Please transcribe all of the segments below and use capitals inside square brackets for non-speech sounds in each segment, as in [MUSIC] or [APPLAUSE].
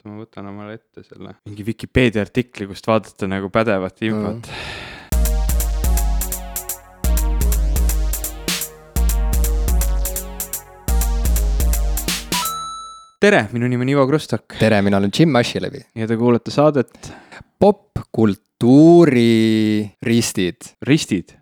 oota, ma võtan omale ette selle mingi Vikipeedia artikli, kust vaadata nagu pädevat infot mm.. tere, minu nimi on Ivo Krustok tere, mina olen Jim Ashilevi. ja te kuulate saadet popkultuuri ristid, Ristid.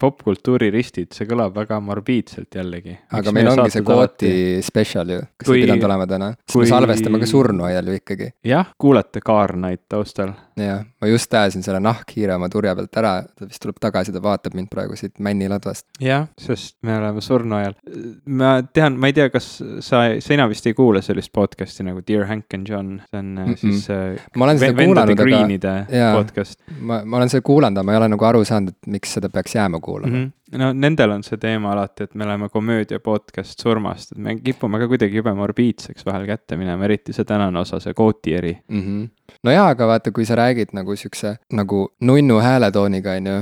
Popkultuuri ristid, see kõlab väga morbiidselt jällegi. aga meil ongi see kvooti spetsial ju, kas ei pidanud olema täna? siis kui- me salvestame ka surnuaial ju ikkagi. jah, kuulete kaarnaid taustal. jah, ma just ajasin selle nahkhiire oma turja pealt ära, ta vist tuleb tagasi, ta vaatab mind praegu siit männiladvast. jah, sest me oleme surnuajal. ma tean, ma ei tea, kas sa, sina vist ei kuule sellist podcast'i nagu Dear Hank and John, see on mm. -mm. siis äh, ma olen seda kuulanud, aga jaa. podcast ma, ma olen seda kuulanud, aga ma ei ole nagu aru saanud, et miks seda peaks jääma kuulama mm. mm. -hmm. no nendel on see teema alati, et me oleme komöödia podcast surmast, et me kipume ka kuidagi jube morbiidseks vahel kätte minema, eriti see tänane osa, see kootieri. -hmm. No jaa, aga vaata, kui sa räägid nagu siukse nagu nunnu hääletooniga, on ju,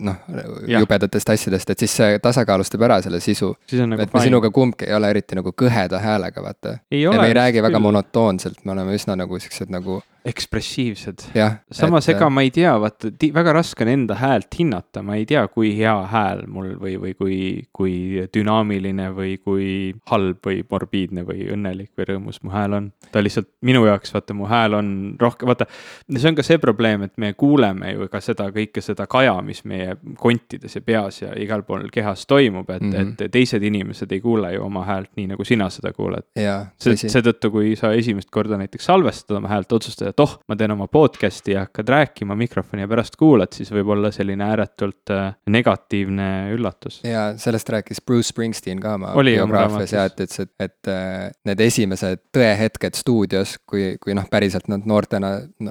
noh jubedatest asjadest, et siis see tasakaalustab ära selle sisu. nagu et me sinuga kumbki ei ole eriti nagu kõheda häälega, vaata. ja me ei räägi väga küll monotoonselt, me oleme üsna nagu siuksed nagu ekspressiivsed. samas, ega ma ei tea, vaata, väga raske on enda häält hinnata, ma ei tea, kui hea hääl mul või, või kui, kui dünaamiline või kui halb või morbiidne või õnnelik või rõõmus mu hääl on. ta lihtsalt minu jaoks, vaata, mu hääl on rohkem, vaata, see on ka see probleem, et me kuuleme ju ka seda kõike seda kaja, mis meie kontides ja peas ja igal pool kehas toimub, et mm. -hmm. et teised inimesed ei kuule ju oma häält nii, nagu sina seda kuuled. seetõttu, kui sa esimest korda näiteks salvestad oma häält, otsustad, et oh, ma teen oma podcast'i ja hakkad rääkima mikrofoni ja pärast kuulad, siis võib olla selline ääretult äh, negatiivne üllatus. ja sellest rääkis Bruce Springsteen ka oma biograafias ja et ütles, et, et äh, need esimesed tõehetked stuudios, kui, kui noh, päriselt nad noortena,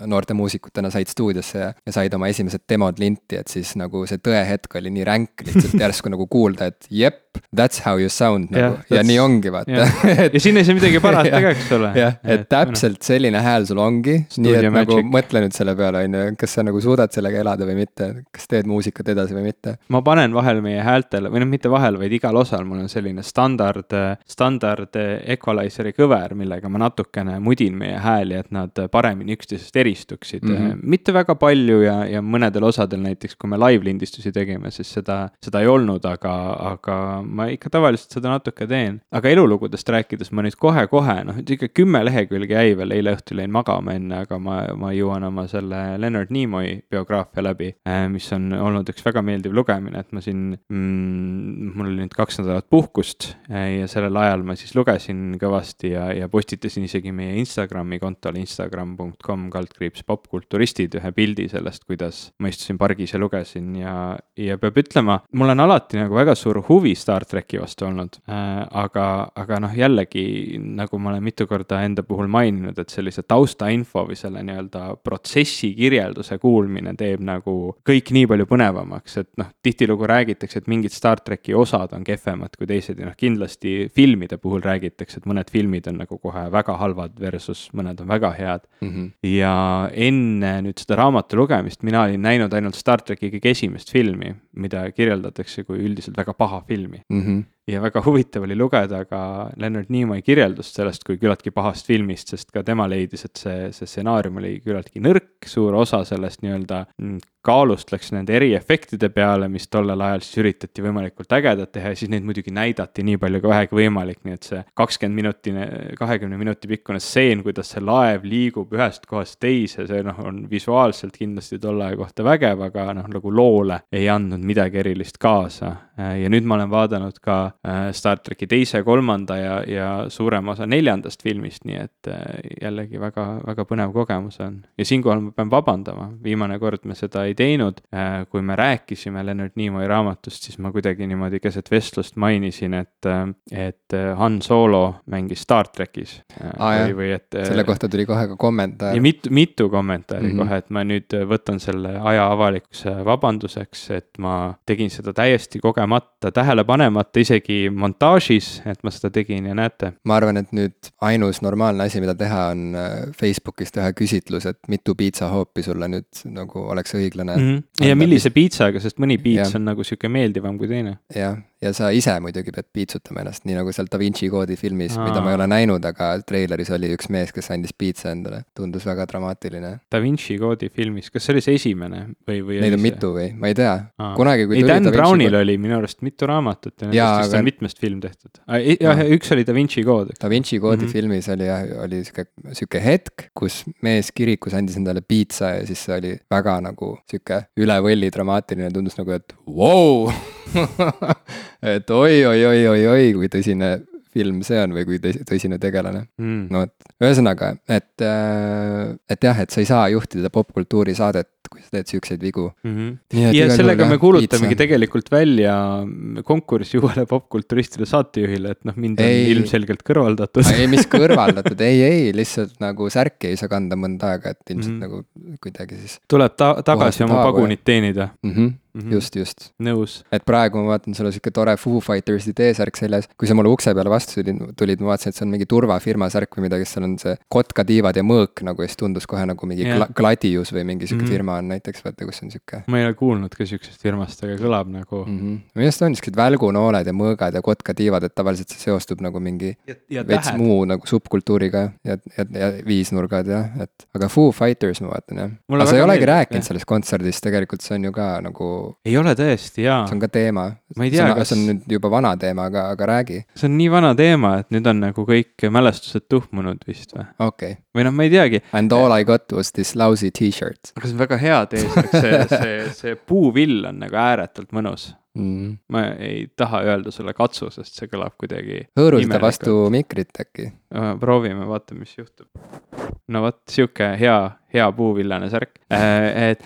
noorte muusikutena said stuudiosse ja, ja said oma esimesed demod linti, et siis nagu see tõehetk oli nii ränk lihtsalt [LAUGHS] järsku nagu kuulda, et jep, that's how you sound Jah, nagu ja nii ongi, vaata [LAUGHS] ja siin ei saa midagi parata ka, eks ole. jah, et täpselt selline hääl sul ongi, nii et nagu magic. mõtle nüüd selle peale, on ju, kas sa nagu suudad sellega elada või mitte, kas teed muusikat edasi või mitte. ma panen vahel meie häältele või noh, mitte vahel, vaid igal osal mul on selline standard, standard equalizer'i kõver, millega ma natukene mudin meie hääli, et nad paremini üksteisest eristuksid mm. -hmm. mitte väga palju ja, ja mõnedel osadel näiteks, kui me live-lindistusi tegime, siis seda, seda ei olnud, aga, aga ma ikka tavaliselt seda natuke teen. aga elulugudest rääkides ma nüüd kohe-kohe, noh, ikka kümme lehekülge jäi veel, eile õhtul jäin magama enne, aga ma, ma jõuan oma selle Leonard Nimoy biograafia läbi, mis on olnud üks väga meeldiv lugemine, et ma siin mm,, mul oli nüüd kaks nädalat puhkust äh, ja sellel ajal ma siis lugesin kõvasti ja, ja postitasin isegi meie Instagrami kontole instagram.com kaldkriips popkulturistid ühe pildi sellest, kuidas ma istusin pargis ja lugesin ja, ja peab ütlema, mul on alati nagu väga suur huvi Star tracki vastu olnud äh,. aga, aga noh, jällegi nagu ma olen mitu korda enda puhul maininud, et sellise taustainfo või selle nii-öelda protsessi kirjelduse kuulmine teeb nagu kõik nii palju põnevamaks, et noh, tihtilugu räägitakse, et mingid Star tracki osad on kehvemad kui teised ja noh, kindlasti filmide puhul räägitakse, et mõned filmid on nagu kohe väga halvad versus mõned on väga head. ja enne nüüd seda raamatu lugemist mina olin näinud ainult Star tracki kõige esimest filmi, mida kirjeldatakse kui üldiselt väga paha filmi Mhm. Ja väga huvitav oli lugeda ka Leonard Nimoy kirjeldust sellest kui küllaltki pahast filmist, sest ka tema leidis, et see, see stsenaarium oli küllaltki nõrk, suur osa sellest nii-öelda mm, kaalust läks nende eriefektide peale, mis tollel ajal siis üritati võimalikult ägedad teha ja siis neid muidugi näidati nii palju kui vähegi võimalik, nii et see kakskümmend minutine, kahekümne minuti pikkune stseen, kuidas see laev liigub ühest kohast teise, see noh, on visuaalselt kindlasti tolle aja kohta vägev, aga noh, nagu loole ei andnud midagi erilist kaasa. Ja nüüd ma olen vaadanud ka äh, Star tracki teise, kolmanda ja, ja suurema osa neljandast filmist, nii et äh, jällegi väga, väga põnev kogemus on. ja siinkohal ma pean vabandama, viimane kord me seda ei teinud. kui me rääkisime Leonard Nimoy raamatust, siis ma kuidagi niimoodi keset vestlust mainisin, et, et Han Solo mängis Star trackis jah. või, või et. selle kohta tuli kohe ka kommentaar ja. mitu, mitu kommentaari mm. -hmm. kohe, et ma nüüd võtan selle aja avalikkuse vabanduseks, et ma tegin seda täiesti kogemata, tähele panemata isegi montaažis, et ma seda tegin ja näete. ma arvan, et nüüd ainus normaalne asi, mida teha, on äh, Facebookis teha küsitlus, et mitu piitsahoopi sulle nüüd nagu oleks õiglane Mm mm. -hmm. ja millise piitsaga, sest mõni piits Jah. on nagu sihuke meeldivam kui teine. jah, ja sa ise muidugi pead piitsutama ennast, nii nagu seal Da Vinci koodi filmis, mida ma ei ole näinud, aga treileris oli üks mees, kes andis piitsa endale, tundus väga dramaatiline. Da Vinci koodi filmis, kas see oli see esimene või, või? Neid on mitu või, ma ei tea, kunagi kui ei, tuli Dan Da Brownil kood- oli minu arust mitu raamatut ja nendest aga- on mitmest film tehtud. jah, üks oli Da Vinci kood. Da Vinci koodi mm. -hmm. filmis oli jah, oli sihuke, sihuke hetk, kus mees kirikus andis endale piitsa ja siis see oli väga nagu sihuke üle võlli dramaatiline, tundus nagu, et vau [LAUGHS] et oi-oi-oi-oi-oi, kui tõsine film see on või kui tõsi- tõsine tegelane. mm. no vot, ühesõnaga, et, et jah, et sa ei saa juhtida popkultuuri saadet, kui sa teed siukseid vigu. Mm -hmm. Ja sellega me kuulutamegi piitsa. tegelikult välja konkursi uuele popkulturistile saatejuhile, et noh, mind on Ei. ilmselgelt kõrvaldatud. ei, mis [LAUGHS] kõrvaldatud, ei, ei, lihtsalt nagu särki ei saa kanda mõnda aega, et ilmselt mm -hmm. nagu kuidagi siis tuleb ta tagasi oma pagunit teenida mm. -hmm. mm. -hmm. just, just. nõus. et praegu ma vaatan, sul on sihuke tore Foo Fightersi T-särk seljas, kui sa mulle ukse peale vastu tulid, ma vaatasin, et see on mingi turvafirma särk või midagi, seal on see kotkatiivad ja mõõk nagu ja siis tundus kohe nagu mingi. Gla- Gladius või mingi sihuke mm -hmm. firma on näiteks, vaata, kus on sihuke ma ei ole kuulnud ka siuksest firmast, aga kõlab nagu mm. -hmm. minu arust on siuksed välgunooled ja mõõgad ja kotkatiivad, et tavaliselt see seostub nagu mingi ja, ja veits muu nagu subkultuuriga ja, ja, ja viisnurgad jah, et aga Foo Fighters ma vaatan jah. Aga sa ei olegi meeldib, rääkinud jah. sellest kontserdist, tegelikult see on ju ka nagu, ei ole tõesti jaa see on ka teema. Ma ei tea, see on, kas- see on nüüd juba vana teema, aga, aga räägi, see on nii vana teema, et nüüd on nagu kõik mälestused tuhmunud vist või? okei okay.. või noh, ma ei teagi, And all I got was this lousy t-shirt aga see on väga hea teesärk, see, see, see puuvill on nagu ääretult mõnus. mm.. ma ei taha öelda sulle katsu, sest see kõlab kuidagi. hõõru seda vastu mikrit äkki. proovime, vaatame, mis juhtub. no vot, sihuke hea, hea puuvillane särk, et.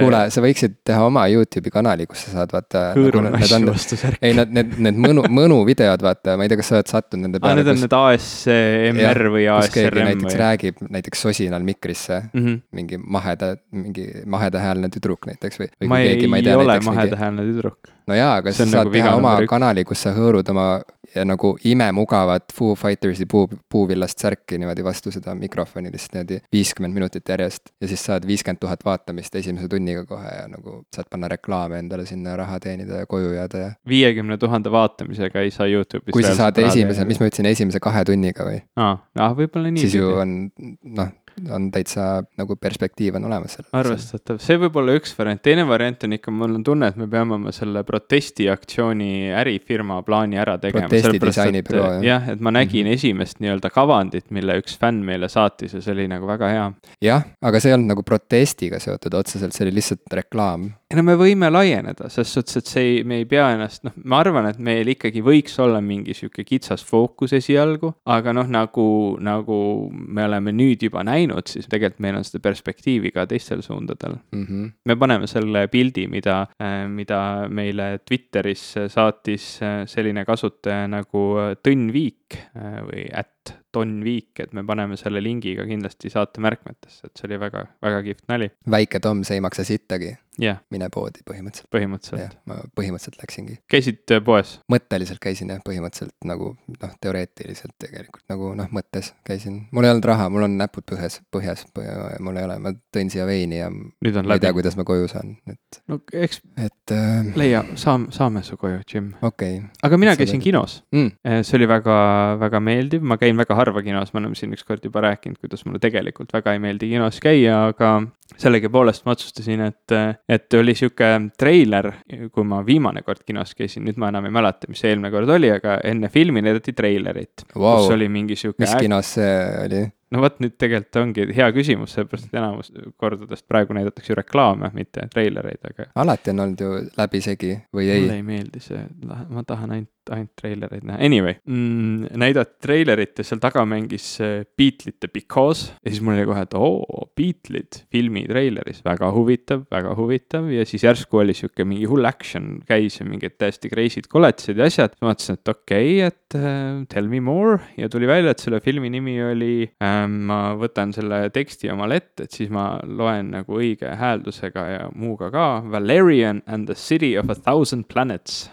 kuule, sa võiksid teha oma Youtube'i kanali, kus sa saad vaata. hõõrun asju vastu särki. ei, need, need, need mõnu, mõnuvideod, vaata, ma ei tea, kas sa oled sattunud nende aa, peale. need on need ASMR või kus ASRM näiteks või? räägib näiteks sosinal mikrisse Mhm. mingi maheda, mingi mahedahäälne tüdruk näiteks või, või ma ei, keegi, ma ei ei tea, ole näiteks mingi. mahedahäälne tüdruk. No jaa, aga on saad nagu teha oma üks. kanali, kus sa hõõrud oma ja nagu imemugavat Foo Fightersi puu, puuvillast särki niimoodi vastu seda mikrofoni lihtsalt niimoodi viiskümmend minutit järjest. ja siis saad viiskümmend tuhat vaatamist esimese tunniga kohe ja nagu saad panna reklaame endale sinna raha teenida ja koju jääda ja. viiekümne tuhande vaatamisega ei saa Youtube'is. kui sa saad esimese, mis ma ütlesin, esimese kahe tunniga või, aa, ah, võib-olla nii. siis ju on noh, on täitsa nagu perspektiiv on olemas sellel. arvestatav, see võib olla üks variant, teine variant on ikka, mul on tunne, et me peame oma selle protestiaktsiooni ärifirma plaani ära tegema. Jah. jah, et ma nägin mm. -hmm. esimest nii-öelda kavandit, mille üks fänn meile saatis ja see oli nagu väga hea. jah, aga see ei olnud nagu protestiga seotud otseselt, see oli lihtsalt reklaam. Ei no me võime laieneda, selles suhtes, et see ei, me ei pea ennast, noh, ma arvan, et meil ikkagi võiks olla mingi sihuke kitsas fookus esialgu, aga noh, nagu, nagu me oleme nüüd juba näinud, siis tegelikult meil on seda perspektiivi ka teistel suundadel. Mm -hmm. me paneme selle pildi, mida, mida meile Twitteris saatis äh, selline kasutaja nagu äh, Tõnn Viik äh, või ätt Don Viik, et me paneme selle lingi ka kindlasti saate märkmetesse, et see oli väga, väga kihvt nali. väike Tom, see ei maksa sittagi, jah, mine poodi põhimõtteliselt. põhimõtteliselt ma põhimõtteliselt läksingi. käisid äh, poes? mõtteliselt käisin jah, põhimõtteliselt nagu noh, teoreetiliselt tegelikult nagu noh, mõttes käisin. mul ei olnud raha, mul on näpud põhjas, põhjas, mul ei ole, ma tõin siia veini ja nüüd on ma ei tea, läbi. kuidas ma koju saan, et, no eks et äh, leia, saame, saame su koju, Jim. okei okay. aga mina käisin oled- kinos. mm,. see oli väga, väga meeldiv, ma käin väga harva kinos, me oleme siin ükskord juba rääkinud, kuidas mulle tegelikult väga ei meeldi kinos käia, aga sellegipoolest ma otsustasin, et, et oli sihuke treiler, kui ma viimane kord kinos käisin, nüüd ma enam ei mäleta, mis see eelmine kord oli, aga enne filmi näidati treilerit wow., kus oli mingi sihuke mis kinos see oli? No vot nüüd tegelikult ongi hea küsimus, sellepärast et enamus kordadest praegu näidatakse ju reklaame, mitte treilereid, aga alati on olnud ju läbisegi või ei mulle? ei meeldi see, ma tahan ainult, ainult treilereid näha, anyway mm,. näidati treilerit ja seal taga mängis äh, Beatlesite Because ja siis mul oli kohe, et oo, Beatlesid filmi treileris, väga huvitav, väga huvitav ja siis järsku oli sihuke mingi hull action käis ja mingid täiesti crazy'd koletised ja asjad. ma mõtlesin, et okei okay,, et uh, tell me more ja tuli välja, et selle filmi nimi oli ähm,, ma võtan selle teksti omale ette, et siis ma loen nagu õige hääldusega ja muuga ka. Valerian and the city of a thousand planets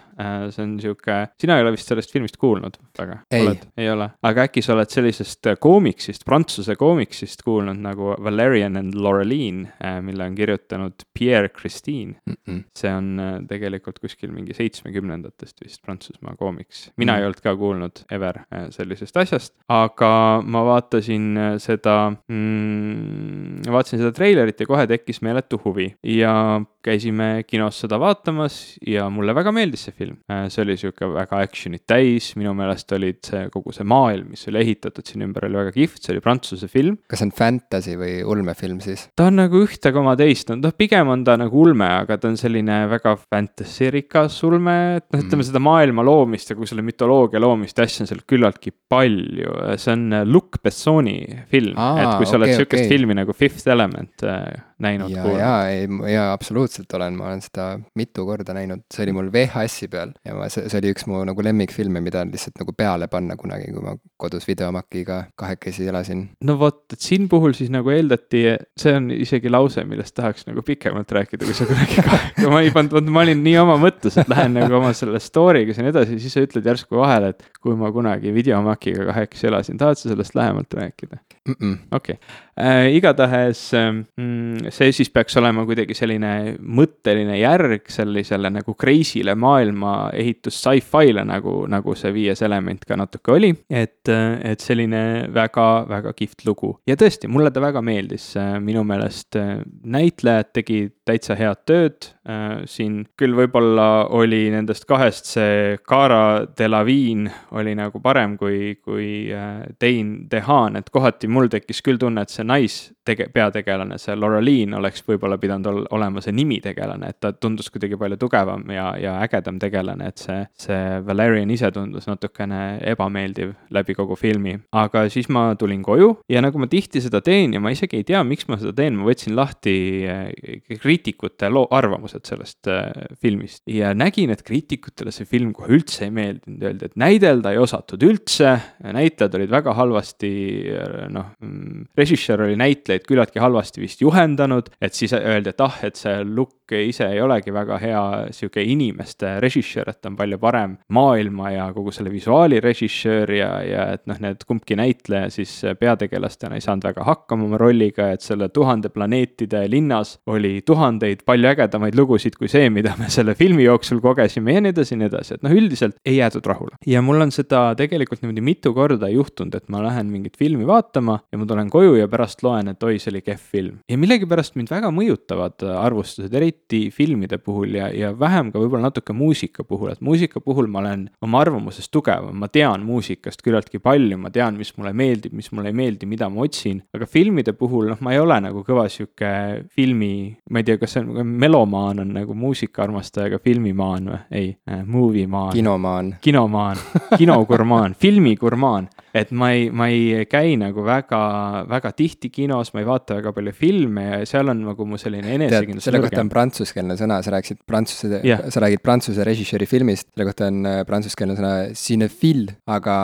see on sihuke, sina ei ole vist sellest filmist kuulnud väga? Ei. ei ole, aga äkki sa oled sellisest koomiksist, prantsuse koomiksist kuulnud nagu Valerian and Laureline, mille on kirjutanud Pierre Christine mm. -mm. see on tegelikult kuskil mingi seitsmekümnendatest vist Prantsusmaa koomiks. mina mm. ei olnud ka kuulnud ever sellisest asjast, aga ma vaatasin seda mm,, vaatasin seda treilerit ja kohe tekkis meeletu huvi ja käisime kinos seda vaatamas ja mulle väga meeldis see film. Äh, see oli sihuke väga action'it täis, minu meelest olid see kogu see maailm, mis oli ehitatud siin ümber, oli väga kihvt, see oli prantsuse film. kas see on fantasy või ulmefilm siis? ta on nagu ühte koma teist, noh pigem on ta nagu ulme, aga ta on selline väga fantasy rikas ulme, et noh, ütleme mm. seda maailma loomist ja kogu selle mütoloogia loomist ja asju on seal küllaltki palju. see on Luc Bessoni film, et kui sa oled okay, sihukest okay. filmi nagu Fifth Element äh, näinud. ja, ja, ei, ja absoluutselt olen, ma olen seda mitu korda näinud, see oli mul VHS-i peal ja ma, see, see oli üks mu nagu lemmikfilme, mida lihtsalt nagu peale panna kunagi, kui ma kodus videomakiga kahekesi elasin. no vot, et siin puhul siis nagu eeldati, see on isegi lause, millest tahaks nagu pikemalt rääkida, kui sa kunagi ka, [LAUGHS] ma ei pannud, ma olin nii oma mõttes, et lähen nagu oma selle story'ga siin edasi, siis sa ütled järsku vahele, et kui ma kunagi videomakiga kahekesi elasin, tahad sa sellest lähemalt rääkida? Okei. Äh,, igatahes ähm, mm, see siis peaks olema kuidagi selline mõtteline järg sellisele nagu crazy'le maailma ehitus sci-fi'le nagu, nagu see viies element ka natuke oli. et, et selline väga-väga kihvt lugu. Ja tõesti, mulle ta väga meeldis, minu meelest äh, näitlejad tegid täitsa head tööd äh,. siin küll võib-olla oli nendest kahest see Cara Delevingne oli nagu parem kui, kui äh, Dane DeHaan, et kohati mul tekkis küll tunne, et see naistege-, peategelane, see Laureline oleks võib-olla pidanud ol, olema see nimitegelane, et ta tundus kuidagi palju tugevam ja, ja ägedam tegelane, et see, see Valerian ise tundus natukene ebameeldiv läbi kogu filmi. aga siis ma tulin koju ja nagu ma tihti seda teen ja ma isegi ei tea, miks ma seda teen, ma võtsin lahti äh, kriitikute loo, arvamused sellest äh, filmist. Ja nägin, et kriitikutele see film kohe üldse ei meeldinud, öeldi, et näidelda ei osatud üldse, näitlejad olid väga halvasti äh, noh, mm, režissöör oli näitlejaid küllaltki halvasti vist juhendanud, et siis öeldi, et ah, et see look ise ei olegi väga hea. Sihuke inimeste režissöör, et ta on palju parem maailma ja kogu selle visuaali režissöör ja, ja et noh, need kumbki näitleja siis peategelastena ei saanud väga hakkama oma rolliga, et selle tuhande planeetide linnas oli tuhat tuhandeid palju ägedamaid lugusid kui see, mida me selle filmi jooksul kogesime ja nii edasi ja nii edasi, et noh, üldiselt ei jäädud rahule. ja mul on seda tegelikult niimoodi mitu korda juhtunud, et ma lähen mingit filmi vaatama ja ma tulen koju ja pärast loen, et oi, see oli kehv film. ja millegipärast mind väga mõjutavad arvustused, eriti filmide puhul ja, ja vähem ka võib-olla natuke muusika puhul, et muusika puhul ma olen oma arvamuses tugevam, ma tean muusikast küllaltki palju, ma tean, mis mulle meeldib, mis mulle ei meeldi, mida ma otsin, aga filmide puhul noh, ma ei ole nagu kõva sihuke filmi, ma ei tea, kas see on, melomaan on nagu muusikaarmastajaga filmimaan või? ei äh,, movie maan. kinomaan. kinomaan, kinogurmaan [LAUGHS] filmigurmaan. et ma ei, ma ei käi nagu väga, väga tihti kinos, ma ei vaata väga palju filme ja seal on nagu mu selline enesekindlus. selle kohta on prantsuskeelne sõna, sa rääkisid prantsuse yeah., sa räägid prantsuse režissööri filmist, selle kohta on äh, prantsuskeelne sõna cinephile, aga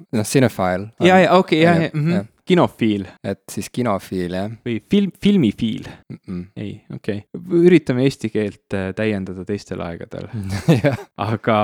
noh, cinephile. ja, ja okei okay,, ja, ja, mm -hmm kinofiil. et siis kinofiil, jah. või film, filmifiil mm. -mm. ei, okei okay., üritame eesti keelt äh, täiendada teistel aegadel [LAUGHS] aga,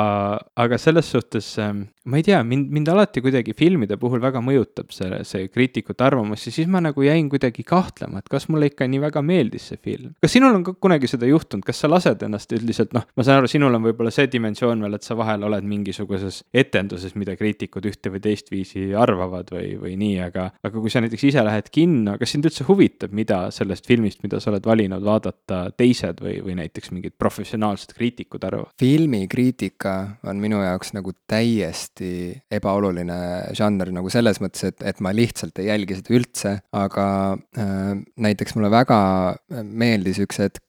aga selles suhtes ähm, ma ei tea, mind, mind alati kuidagi filmide puhul väga mõjutab see, see kriitikute arvamus ja siis ma nagu jäin kuidagi kahtlema, et kas mulle ikka nii väga meeldis see film. kas sinul on ka kunagi seda juhtunud, kas sa lased ennast üldiselt, noh, ma saan aru, sinul on võib-olla see dimensioon veel, et sa vahel oled mingisuguses etenduses, mida kriitikud ühte või teistviisi arvavad või, või nii, aga, aga kui sa näiteks ise lähed kinno, kas sind üldse huvitab, mida sellest filmist, mida sa oled valinud vaadata, teised või, või näiteks mingid professionaalsed kriitikud arvavad? filmikriitika on minu jaoks nagu täiesti ebaoluline žanr nagu selles mõttes, et, et ma lihtsalt ei jälgi seda üldse, aga äh, näiteks mulle väga meeldis üks hetk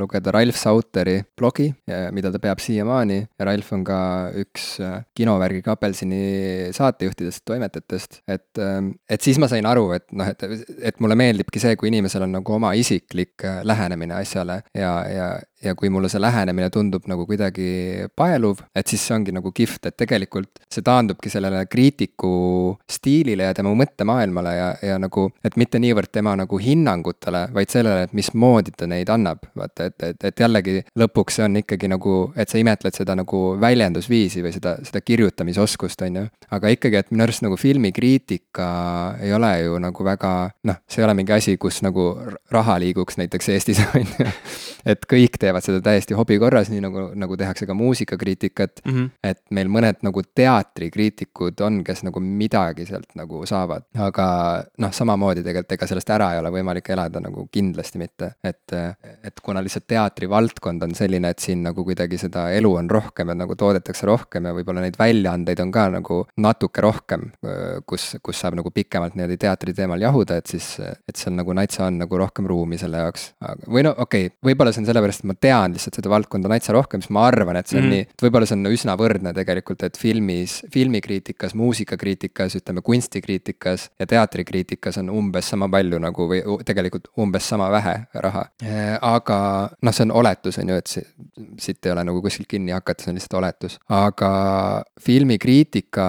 lugeda Ralf Sauteri blogi, mida ta peab siiamaani. Ja Ralf on ka üks äh, kinovärgiga apelsini saatejuhtidest, toimetajatest, et, äh, et siis ma sain aru, et noh, et, et mulle meeldibki see, kui inimesel on nagu oma isiklik lähenemine asjale. Ja, ja, ja kui mulle see lähenemine tundub nagu kuidagi paeluv, et siis see ongi nagu kihvt, et tegelikult see taandubki sellele kriitiku stiilile ja tema mõttemaailmale ja, ja nagu, et mitte niivõrd tema nagu hinnangutele, vaid sellele, et mismoodi ta neid annab. vaata, et, et, et jällegi lõpuks see on ikkagi nagu, et sa imetled seda nagu väljendusviisi või seda, seda kirjutamisoskust, on ju. aga ikkagi, et minu arust nagu filmikriitika ei ole ju nagu väga noh, see ei ole mingi asi, kus nagu raha liiguks näiteks Eestis, [LAUGHS] on ju. et kõik teevad seda täiesti hobi korras, nii nagu, nagu tehakse ka muusikakriitikat mm. -hmm. et meil mõned nagu teatrikriitikud on, kes nagu midagi sealt nagu saavad, aga noh, samamoodi tegelikult ega sellest ära ei ole võimalik elada nagu kindlasti mitte, et, et kuna lihtsalt teatrivaldkond on selline, et siin nagu kuidagi seda elu on rohkem ja nagu toodetakse rohkem ja võib-olla neid väljaandeid on ka nagu natuke rohkem, kus, kus saab nagu pikemalt niimoodi teatri teemal jahuda, et siis, et seal nagu natsa on nagu rohkem ruumi selle jaoks. või no okei okay,, võib-olla see on sellepärast, et ma tean lihtsalt seda valdkonda natsa rohkem, siis ma arvan, et see on mm. nii, et võib-olla see on üsna võrdne tegelikult, et filmis, filmikriitikas, muusikakriitikas, ütleme kunstikriitikas ja teatrikriitikas on umbes sama palju nagu või tegelikult umbes sama vähe raha. aga noh, see on oletus, on ju, et see, siit ei ole nagu kuskilt kinni hakata, see on lihtsalt oletus. aga filmikriitika,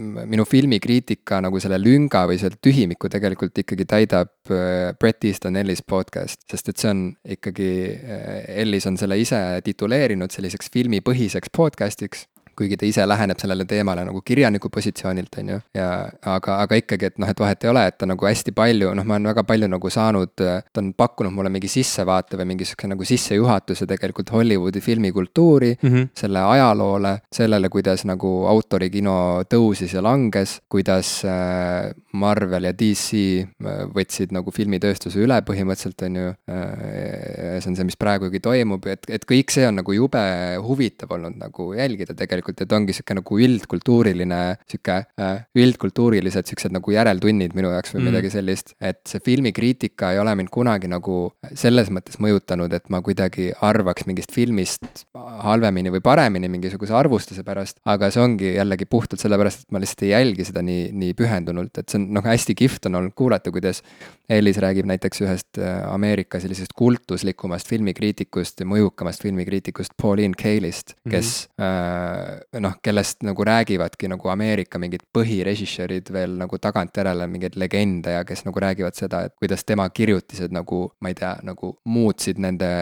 minu filmikriitika nagu selle lünga või selle tühimiku tegelikult ikkagi täidab äh, Bret Easton Ellis podcast, sest et see on ikkagi, äh, Ellis on selle ise tituleerinud selliseks filmipõhiseks podcast'iks kuigi ta ise läheneb sellele teemale nagu kirjaniku positsioonilt, on ju, ja aga, aga ikkagi, et noh, et vahet ei ole, et ta nagu hästi palju, noh, ma olen väga palju nagu saanud, ta on pakkunud mulle mingi sissevaate või mingi sihukese nagu sissejuhatuse tegelikult Hollywoodi filmikultuuri mm, -hmm. selle ajaloole, sellele, kuidas nagu autorikino tõusis ja langes, kuidas äh, Marvel ja DC äh, võtsid nagu filmitööstuse üle põhimõtteliselt, on ju. Äh, see on see, mis praegugi toimub, et, et kõik see on nagu jube huvitav olnud nagu jälgida tegelikult tegelikult, et ongi sihuke nagu üldkultuuriline, sihuke äh, üldkultuurilised siuksed nagu järeltunnid minu jaoks või mm. midagi sellist. et see filmikriitika ei ole mind kunagi nagu selles mõttes mõjutanud, et ma kuidagi arvaks mingist filmist halvemini või paremini mingisuguse arvustuse pärast. aga see ongi jällegi puhtalt sellepärast, et ma lihtsalt ei jälgi seda nii, nii pühendunult, et see on noh, hästi kihvt on olnud kuulata, kuidas Ellis räägib näiteks ühest äh, Ameerika sellisest kultuslikumast filmikriitikust ja mõjukamast filmikriitikust Pauline Kaelist, kes mm -hmm. äh, noh, kellest nagu räägivadki nagu Ameerika mingid põhirežissöörid veel nagu tagantjärele mingeid legende ja kes nagu räägivad seda, et kuidas tema kirjutised nagu, ma ei tea, nagu muutsid nende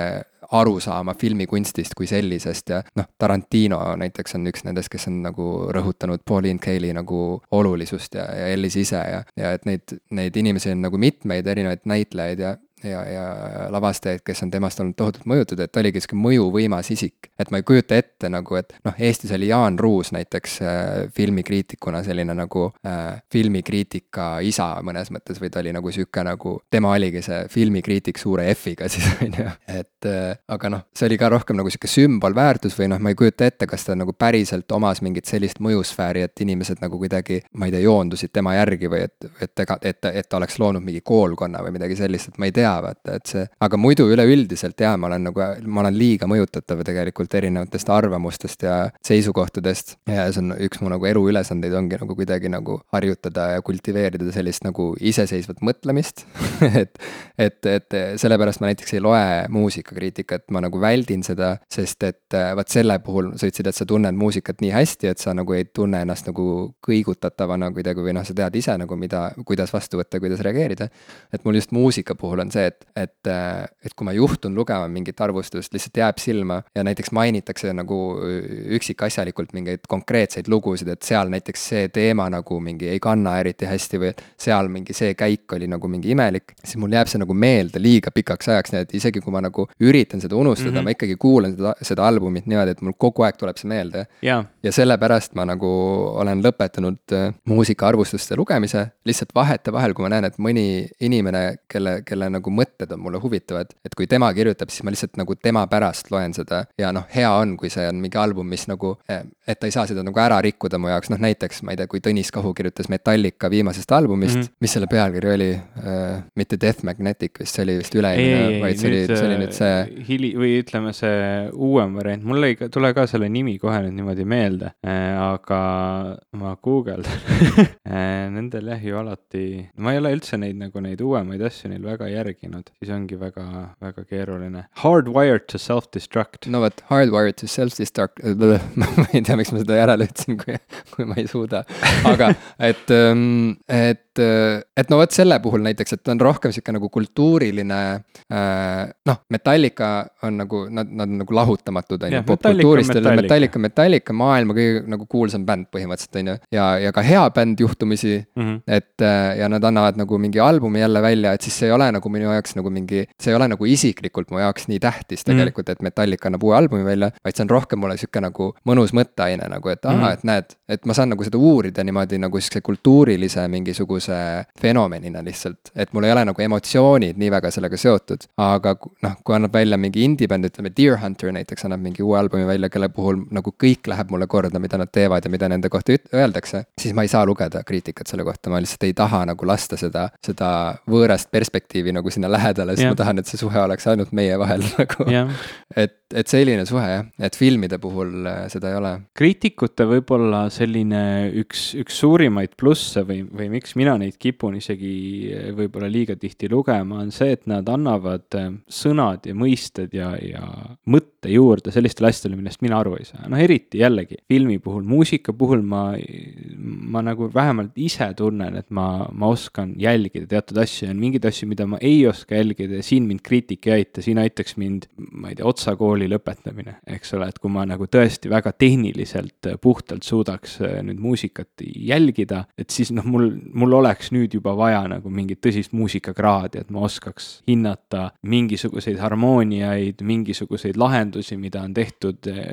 arusaama filmikunstist kui sellisest ja noh, Tarantino näiteks on üks nendest, kes on nagu rõhutanud Pauline Kaeli nagu olulisust ja, ja Ellis ise ja, ja et neid, neid inimesi on nagu mitmeid erinevaid näitlejaid ja ja, ja lavastajaid, kes on temast olnud tohutult mõjutatud, et ta oligi sihuke mõjuvõimas isik. et ma ei kujuta ette nagu, et noh, Eestis oli Jaan Ruus näiteks äh, filmikriitikuna selline nagu äh, filmikriitika isa mõnes mõttes või ta oli nagu sihuke nagu, tema oligi see filmikriitik suure F-iga [LAUGHS] siis on ju, et äh, aga noh, see oli ka rohkem nagu sihuke sümbolväärtus või noh, ma ei kujuta ette, kas ta nagu päriselt omas mingit sellist mõjusfääri, et inimesed nagu kuidagi, ma ei tea, joondusid tema järgi või et, et ega, et, et ta oleks loonud mingi koolkonna või midagi sellist, et ma ei tea, tea, vaata, et see, aga muidu üleüldiselt jaa, ma olen nagu, ma olen liiga mõjutatav tegelikult erinevatest arvamustest ja seisukohtadest. ja see on üks mu nagu eluülesandeid ongi nagu kuidagi nagu harjutada ja kultiveerida sellist nagu iseseisvat mõtlemist [LAUGHS] et, et, et sellepärast ma näiteks ei loe muusikakriitikat, ma nagu väldin seda, sest et vaat selle puhul sa ütlesid, et sa tunned muusikat nii hästi, et sa nagu ei tunne ennast nagu kõigutatavana kuidagi või noh, sa tead ise nagu mida, kuidas vastu võtta, kuidas reageerida. et mul just muusika puhul on see, see, et, et, et kui ma juhtun lugema mingit arvustust, lihtsalt jääb silma ja näiteks mainitakse nagu üksikasjalikult mingeid konkreetseid lugusid, et seal näiteks see teema nagu mingi ei kanna eriti hästi või et seal mingi see käik oli nagu mingi imelik, siis mul jääb see nagu meelde liiga pikaks ajaks, nii et isegi kui ma nagu üritan seda unustada mm, -hmm. ma ikkagi kuulan seda, seda albumit niimoodi, et mul kogu aeg tuleb see meelde yeah.. ja sellepärast ma nagu olen lõpetanud äh, muusikaarvustuste lugemise, lihtsalt vahetevahel, kui ma näen, et mõni inimene, kelle, kelle nagu nagu mõtted on mulle huvitavad, et kui tema kirjutab, siis ma lihtsalt nagu tema pärast loen seda ja noh, hea on, kui see on mingi album, mis nagu, eh, et ta ei saa seda nagu ära rikkuda mu jaoks, noh näiteks ma ei tea, kui Tõnis Kahu kirjutas Metallica viimasest albumist mm, -hmm. mis selle pealkiri oli äh,, mitte Death Magnetic vist, see oli vist üle-eelmine, vaid see oli, see oli nüüd see. hili- või ütleme, see uuem variant, mul ei tule ka selle nimi kohe nüüd niimoodi meelde äh,, aga ma guugeldan [LAUGHS] Nendel jah ju alati, ma ei ole üldse neid nagu neid uuemaid asju neil väga järgi rääkinud, siis ongi väga, väga keeruline. Hardwired to self-destruct. no vot, hardwired to self-destruct, [LAUGHS] ma ei tea, miks ma seda järele ütlesin, kui, kui ma ei suuda. aga et, ähm, et, et no vot selle puhul näiteks, et on rohkem sihuke nagu kultuuriline äh,. noh, Metallica on nagu, nad, nad on nagu lahutamatud, on ju, popkultuurist, Metallica, Metallica maailma kõige nagu kuulsam bänd põhimõtteliselt, on ju. ja, ja ka hea bänd juhtumisi mm, -hmm. et äh, ja nad annavad nagu mingi albumi jälle välja, et siis see ei ole nagu minu jaoks nagu mingi, see ei ole nagu isiklikult mu jaoks nii tähtis mhm. tegelikult mm, et Metallica annab uue albumi välja, vaid see on rohkem mulle sihuke nagu mõnus mõtteaine nagu, et aa mm, et näed, et ma saan nagu seda uurida niimoodi nagu sihukese kultuurilise mingisuguse fenomenina lihtsalt, et mul ei ole nagu emotsioonid nii väga sellega seotud, aga noh, kui annab välja mingi indie-bänd, ütleme Deer Hunter näiteks annab mingi uue albumi välja, kelle puhul nagu kõik läheb mulle korda, mida nad teevad ja mida nende kohta öeldakse, siis ma ei saa lugeda kriitikat selle kohta, ma lihtsalt ei taha nagu lasta seda, seda võõrast perspektiivi nagu sinna lähedale, sest yeah. ma tahan, et see suhe oleks ainult meie vahel [LAUGHS] nagu et, et selline suhe jah, et filmide puhul äh, seda ei ole. kriitikute võib-olla selline üks, üks suurimaid plusse või, või miks mina neid kipun isegi äh, võib-olla liiga tihti lugema, on see, et nad annavad äh, sõnad ja mõisted ja, ja mõtte juurde sellistele asjadele, millest mina aru ei saa. noh, eriti jällegi filmi puhul, muusika puhul ma, ma nagu vähemalt ise tunnen, et ma, ma oskan jälgida teatud asju ja on mingeid asju, mida ma ei oska jälgida ja siin mind kriitika ei aita, siin aitaks mind, ma ei tea, otsakooli lõpetamine, eks ole, et kui ma nagu tõesti väga tehniliselt puhtalt suudaks äh, nüüd muusikat jälgida, et siis noh, mul, mul oleks nüüd juba vaja nagu mingit tõsist muusikakraadi, et ma oskaks hinnata mingisuguseid harmooniaid, mingisuguseid lahendusi, mida on tehtud äh,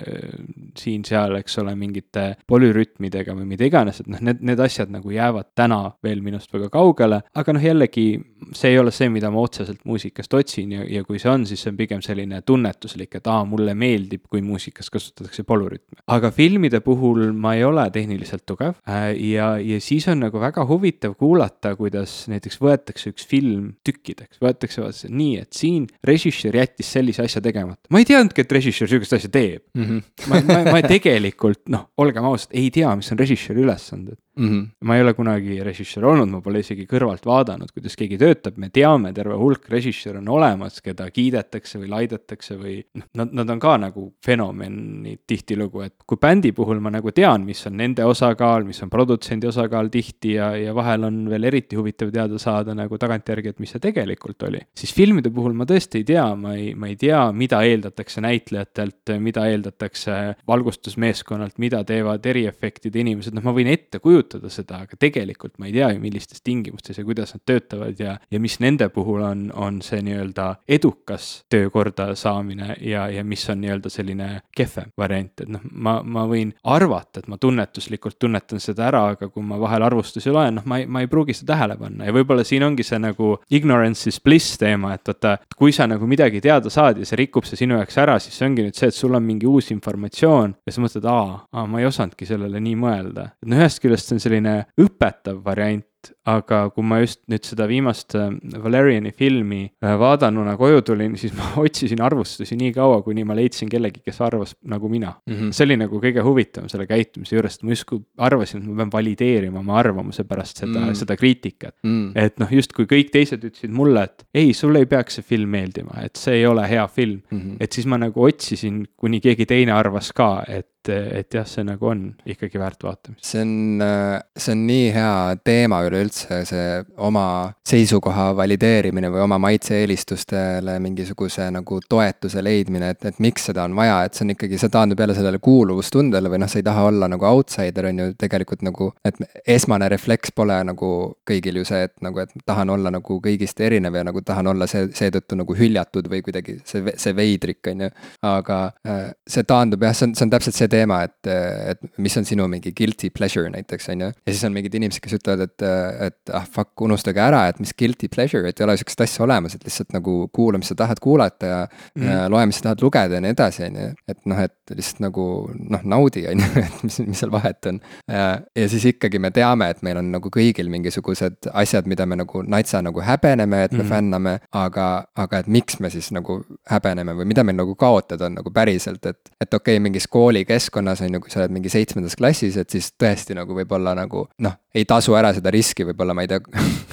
siin-seal, eks ole, mingite polürütmidega või mida iganes, et noh, need, need asjad nagu jäävad täna veel minust väga kaugele, aga noh, jällegi see ei ole see, mida ma otseselt muusikast otsin ja, ja kui see on, siis see on pigem selline tunnetuslik, et aa, mulle meeldib, kui muusikas kasutatakse polürütme. aga filmide puhul ma ei ole tehniliselt tugev äh, ja, ja siis on nagu väga huvitav kuulata, kuidas näiteks võetakse üks film tükkideks, võetakse vaata nii, et siin režissöör jättis sellise asja tegemata. ma ei teadnudki, et režissöör sihukest asja teeb mm. -hmm. ma, ma, ma tegelikult noh, olgem ausad, ei tea, mis on režissööri ülesanded mm. -hmm. ma ei ole kunagi režissöör olnud, ma pole isegi kõrvalt vaadanud, kuidas keegi töötab, me teame, terve hulk režissööre on olemas, keda kiidetakse või laidetakse või noh, nad, nad on ka nagu fenomenid tihtilugu, et kui bändi puhul ma nagu tean, mis on nende osakaal, mis on produtsendi osakaal tihti ja, ja vahel on veel eriti huvitav teada saada nagu tagantjärgi, et mis see tegelikult oli. siis filmide puhul ma tõesti ei tea, ma ei, ma ei tea, mida eeldatakse näitlejatelt, mida eeldatakse valgustusmeeskonnalt, mida teevad eriefektide inimesed, noh, ma võin ette kujutada, kujutada seda, aga tegelikult ma ei tea ju, millistes tingimustes ja kuidas nad töötavad ja, ja mis nende puhul on, on see nii-öelda edukas töökorda saamine ja, ja mis on nii-öelda selline kehvem variant, et noh, ma, ma võin arvata, et ma tunnetuslikult tunnetan seda ära, aga kui ma vahel arvustusi loen, noh, ma ei, ma ei pruugi seda tähele panna ja võib-olla siin ongi see nagu ignorance is bliss teema, et vaata, kui sa nagu midagi teada saad ja see rikub see sinu jaoks ära, siis see ongi nüüd see, et sul on mingi uus informatsioon ja sa mõtled, aa, aa, ma ei osanudki sellele nii mõelda. et no ühest küljest see on selline õpetav variant, aga kui ma just nüüd seda viimast äh, Valeriani filmi äh, vaadanuna koju tulin, siis ma [LAUGHS] otsisin arvustusi nii kaua, kuni ma leidsin kellegi, kes arvas nagu mina mm. -hmm. see oli nagu kõige huvitavam selle käitumise juures, et ma justkui arvasin, et ma pean valideerima oma arvamuse pärast seda mm, -hmm. seda kriitikat mm. -hmm. et noh, justkui kõik teised ütlesid mulle, et ei, sulle ei peaks see film meeldima, et see ei ole hea film mm. -hmm. et siis ma nagu otsisin, kuni keegi teine arvas ka, et et jah, see nagu on ikkagi väärt vaatamist. see on, äh, see on nii hea teema üleüldse, see oma seisukoha valideerimine või oma maitse-eelistustele mingisuguse nagu toetuse leidmine, et, et miks seda on vaja, et see on ikkagi, see taandub jälle sellele kuuluvustundele või noh, sa ei taha olla nagu outsider, on ju, tegelikult nagu, et esmane refleks pole nagu kõigil ju see, et nagu, et tahan olla nagu kõigist erinev ja nagu tahan olla see, seetõttu nagu hüljatud või kuidagi see, see veidrik, on ju. aga äh, see taandub jah, see on, see on täpselt see teema, et, et mis on sinu mingi guilty pleasure näiteks, on ju. ja siis on mingid inimesed, kes ütlevad, et, et ah fuck, unustage ära, et mis guilty pleasure, et ei ole sihukest asja olemas, et lihtsalt nagu kuula, mis sa tahad kuulata ja mm. ja loe, mis sa tahad lugeda ja nii edasi, on ju. et noh, et lihtsalt nagu noh, naudi, on ju, [LAUGHS] et mis, mis seal vahet on. ja siis ikkagi me teame, et meil on nagu kõigil mingisugused asjad, mida me nagu natsa nagu häbeneme, et me mm. fänname, aga, aga et miks me siis nagu häbeneme või mida meil nagu kaotada on nagu päriselt, et, et okei okay,, mingis koolikeskkonnas on ju, kui sa oled mingi seitsmendas klassis, et siis tõesti nagu võib-olla nagu noh, ei tasu ära seda riski võib-olla, ma ei tea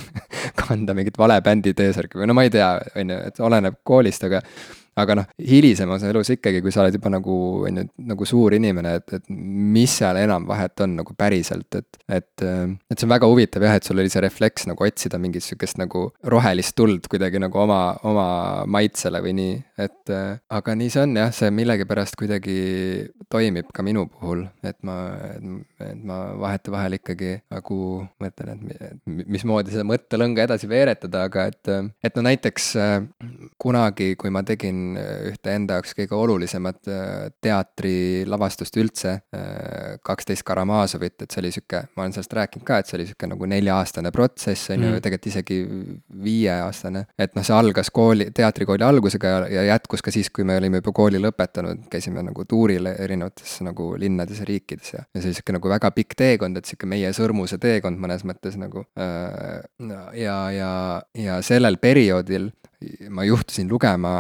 [LAUGHS] kanda mingit vale bändi T-särki või no ma ei tea, on ju, et oleneb koolist, aga aga noh, hilisemas elus ikkagi, kui sa oled juba nagu, on ju, nagu suur inimene, et, et mis seal enam vahet on nagu päriselt, et, et, et see on väga huvitav jah, et sul oli see refleks nagu otsida mingit sihukest nagu rohelist tuld kuidagi nagu oma, oma maitsele või nii, et aga nii see on jah, see millegipärast kuidagi toimib ka minu puhul, et ma, et ma vahetevahel ikkagi nagu mõtlen, et mismoodi seda mõttelõnga edasi veeretada, aga et, et no näiteks kunagi, kui ma tegin tegin äh, ühte enda jaoks kõige olulisemat äh, teatrilavastust üldse, äh, kaksteist Karamazovit, et see oli sihuke, ma olen sellest rääkinud ka, et see oli sihuke nagu nelja-aastane protsess, on ju, mm. tegelikult isegi viieaastane. et noh, see algas kooli, teatrikooli algusega ja, ja jätkus ka siis, kui me olime juba kooli lõpetanud, käisime nagu tuuril erinevates nagu linnades ja riikides ja, ja see oli sihuke nagu väga pikk teekond, et sihuke meie sõrmuse teekond mõnes mõttes nagu ja, ja, ja sellel perioodil ma juhtusin lugema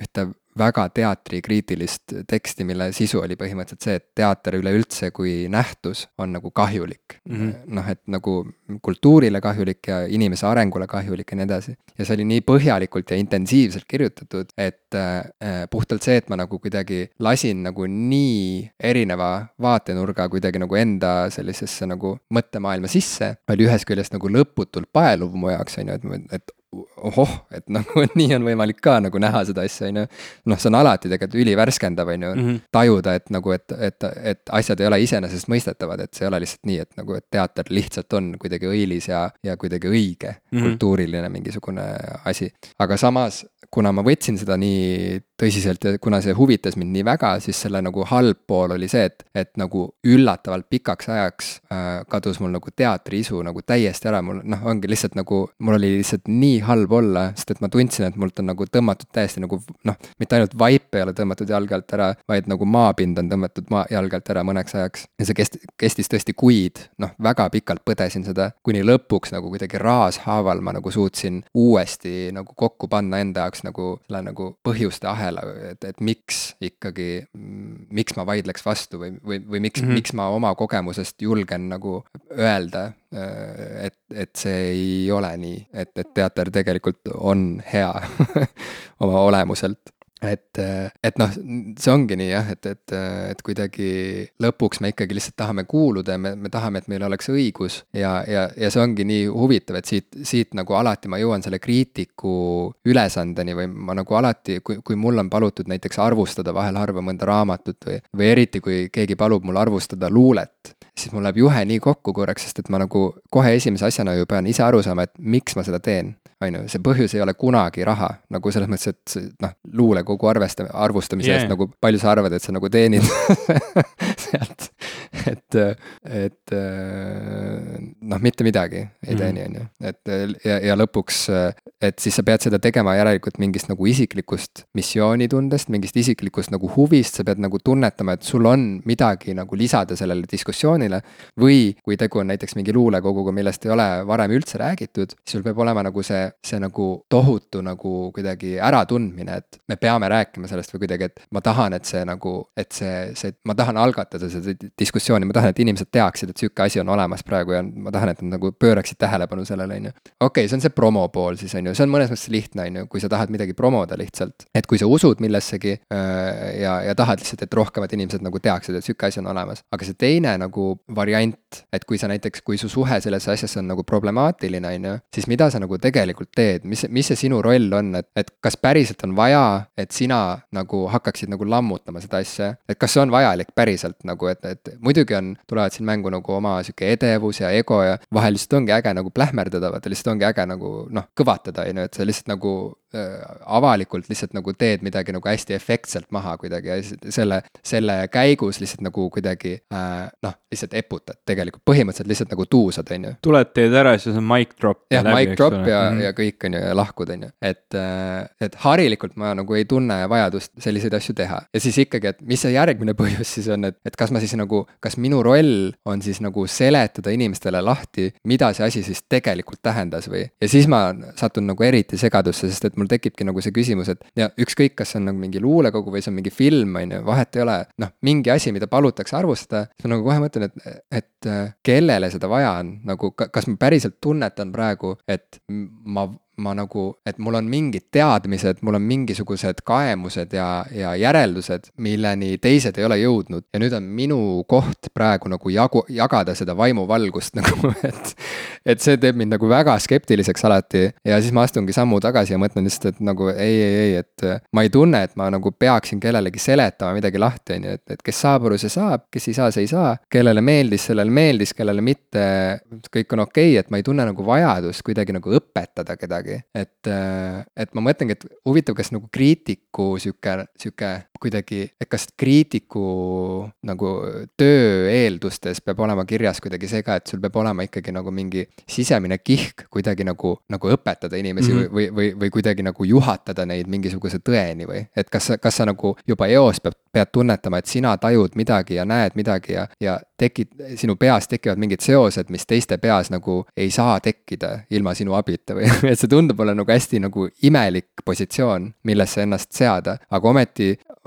ühte väga teatrikriitilist teksti, mille sisu oli põhimõtteliselt see, et teater üleüldse kui nähtus on nagu kahjulik mm -hmm.. noh, et nagu kultuurile kahjulik ja inimese arengule kahjulik ja nii edasi. ja see oli nii põhjalikult ja intensiivselt kirjutatud, et äh, puhtalt see, et ma nagu kuidagi lasin nagu nii erineva vaatenurga kuidagi nagu enda sellisesse nagu mõttemaailma sisse, oli ühest küljest nagu lõputult paeluv mu jaoks, on ju, et, et ohoh, et nagu [LAUGHS] nii on võimalik ka nagu näha seda asja, on ju. noh, see on alati tegelikult ülivärskendav, on ju mm, -hmm. tajuda, et nagu, et, et, et asjad ei ole iseenesestmõistetavad, et see ei ole lihtsalt nii, et nagu, et teater lihtsalt on kuidagi õilis ja, ja kuidagi õige mm, -hmm. kultuuriline mingisugune asi. aga samas kuna ma võtsin seda nii tõsiselt ja kuna see huvitas mind nii väga, siis selle nagu halb pool oli see, et, et nagu üllatavalt pikaks ajaks äh, kadus mul nagu teatriisu nagu täiesti ära, mul noh, ongi lihtsalt nagu, mul oli lihtsalt nii halb olla, sest et ma tundsin, et mult on nagu tõmmatud täiesti nagu noh, mitte ainult vaip ei ole tõmmatud jalge alt ära, vaid nagu maapind on tõmmatud maa, jalge alt ära mõneks ajaks. ja see kest-, kestis tõesti kuid, noh, väga pikalt põdesin seda, kuni lõpuks nagu kuidagi raashaaval ma nagu suutsin uuesti nagu kokku panna enda jaoks nagu selle nagu põhjuste ahela, et, et miks ikkagi, miks ma vaidleks vastu või, või, või miks mm, -hmm. miks ma oma kogemusest julgen nagu öelda, et, et see ei ole nii, et, et teater tegelikult on hea [LAUGHS] oma olemuselt et, et noh, see ongi nii jah, et, et, et kuidagi lõpuks me ikkagi lihtsalt tahame kuuluda ja me, me tahame, et meil oleks õigus. Ja, ja, ja see ongi nii huvitav, et siit, siit nagu alati ma jõuan selle kriitiku ülesandeni või ma nagu alati, kui, kui mul on palutud näiteks arvustada vahel harva mõnda raamatut või, või eriti, kui keegi palub mul arvustada luulet, siis mul läheb juhe nii kokku korraks, sest et ma nagu kohe esimese asjana ju pean ise aru saama, et miks ma seda teen on ju, see põhjus ei ole kunagi raha, nagu selles mõttes, et noh, luulekogu arvesta-, arvustamise yeah. eest nagu palju sa arvad, et sa nagu teenid [LAUGHS] sealt, et, et noh, mitte midagi ei mhm. teeni, on ju, et ja, ja lõpuks, et siis sa pead seda tegema järelikult mingist nagu isiklikust missioonitundest, mingist isiklikust nagu huvist, sa pead nagu tunnetama, et sul on midagi nagu lisada sellele diskussioonile. või kui tegu on näiteks mingi luulekoguga, millest ei ole varem üldse räägitud, sul peab olema nagu see see, see nagu tohutu nagu kuidagi äratundmine, et me peame rääkima sellest või kuidagi, et ma tahan, et see nagu, et see, see, ma tahan algatada seda diskussiooni, ma tahan, et inimesed teaksid, et sihuke asi on olemas praegu ja ma tahan, et nad nagu pööraksid tähelepanu sellele, on ju. okei okay,, see on see promo pool siis, on ju, see on mõnes mõttes lihtne, on ju, kui sa tahad midagi promoda lihtsalt. et kui sa usud millessegi äh, ja, ja tahad lihtsalt, et rohkemad inimesed nagu teaksid, et sihuke asi on olemas. aga see teine nagu variant, et kui sa näiteks, kui su suhe sellesse asjasse on nagu problemaatiline, on ju, siis mida sa nagu tegelikult teed, mis, mis see sinu roll on, et, et kas päriselt on vaja, et sina nagu hakkaksid nagu lammutama seda asja, et kas see on vajalik päriselt nagu, et, et muidugi on, tulevad siin mängu nagu oma sihuke edevus ja ego ja vahel lihtsalt ongi äge nagu plähmerdada, vaata lihtsalt ongi äge nagu noh, kõvatada, on ju, et sa lihtsalt nagu avalikult lihtsalt nagu teed midagi nagu hästi efektselt maha kuidagi ja selle, selle käigus lihtsalt nagu kuidagi äh, noh, lihtsalt eputad tegelikult, põhimõtteliselt lihtsalt nagu tuusad, on ju. tuled, teed ära, siis on mic drop. jah, mic drop ja, mm -hmm. ja kõik on ju ja lahkud, on ju, et, äh, et harilikult ma nagu ei tunne vajadust selliseid asju teha. ja siis ikkagi, et mis see järgmine [LAUGHS] põhjus siis on, et, et kas ma siis nagu, kas minu roll on siis nagu seletada inimestele lahti, mida see asi siis tegelikult tähendas või, ja siis ma satun nagu eriti segadusse, sest et et mul tekibki nagu see küsimus, et ja ükskõik, kas see on nagu mingi luulekogu või see on mingi film, on ju, vahet ei ole. noh, mingi asi, mida palutakse arvustada, siis ma nagu kohe mõtlen, et, et kellele seda vaja on, nagu kas ma päriselt tunnetan praegu, et ma ma nagu, et mul on mingid teadmised, mul on mingisugused kaemused ja, ja järeldused, milleni teised ei ole jõudnud. ja nüüd on minu koht praegu nagu jagu, jagada seda vaimuvalgust [LAUGHS] nagu, et. et see teeb mind nagu väga skeptiliseks alati ja siis ma astungi sammu tagasi ja mõtlen lihtsalt, et nagu ei, ei, ei, et ma ei tunne, et ma nagu peaksin kellelegi seletama midagi lahti, on ju, et, et kes saab aru, see saab, kes ei saa, see ei saa. kellele meeldis, sellele meeldis, kellele mitte, kõik on okei okay,, et ma ei tunne nagu vajadust kuidagi nagu õpetada kedagi midagi, et, äh, et ma mõtlengi, et huvitav, kas nagu kriitiku sihuke, sihuke kuidagi, et kas kriitiku nagu töö eeldustes peab olema kirjas kuidagi see ka, et sul peab olema ikkagi nagu mingi sisemine kihk kuidagi nagu, nagu õpetada inimesi mm -hmm. või, või, või kuidagi nagu juhatada neid mingisuguse tõeni või, et kas kas sa nagu juba eos pead, pead tunnetama, et sina tajud midagi ja näed midagi ja, ja tekid, sinu peas tekivad mingid seosed, mis teiste peas nagu ei saa tekkida ilma sinu abita või [LAUGHS] et see tundub olla nagu hästi nagu imelik positsioon, millesse ennast seada, aga ometi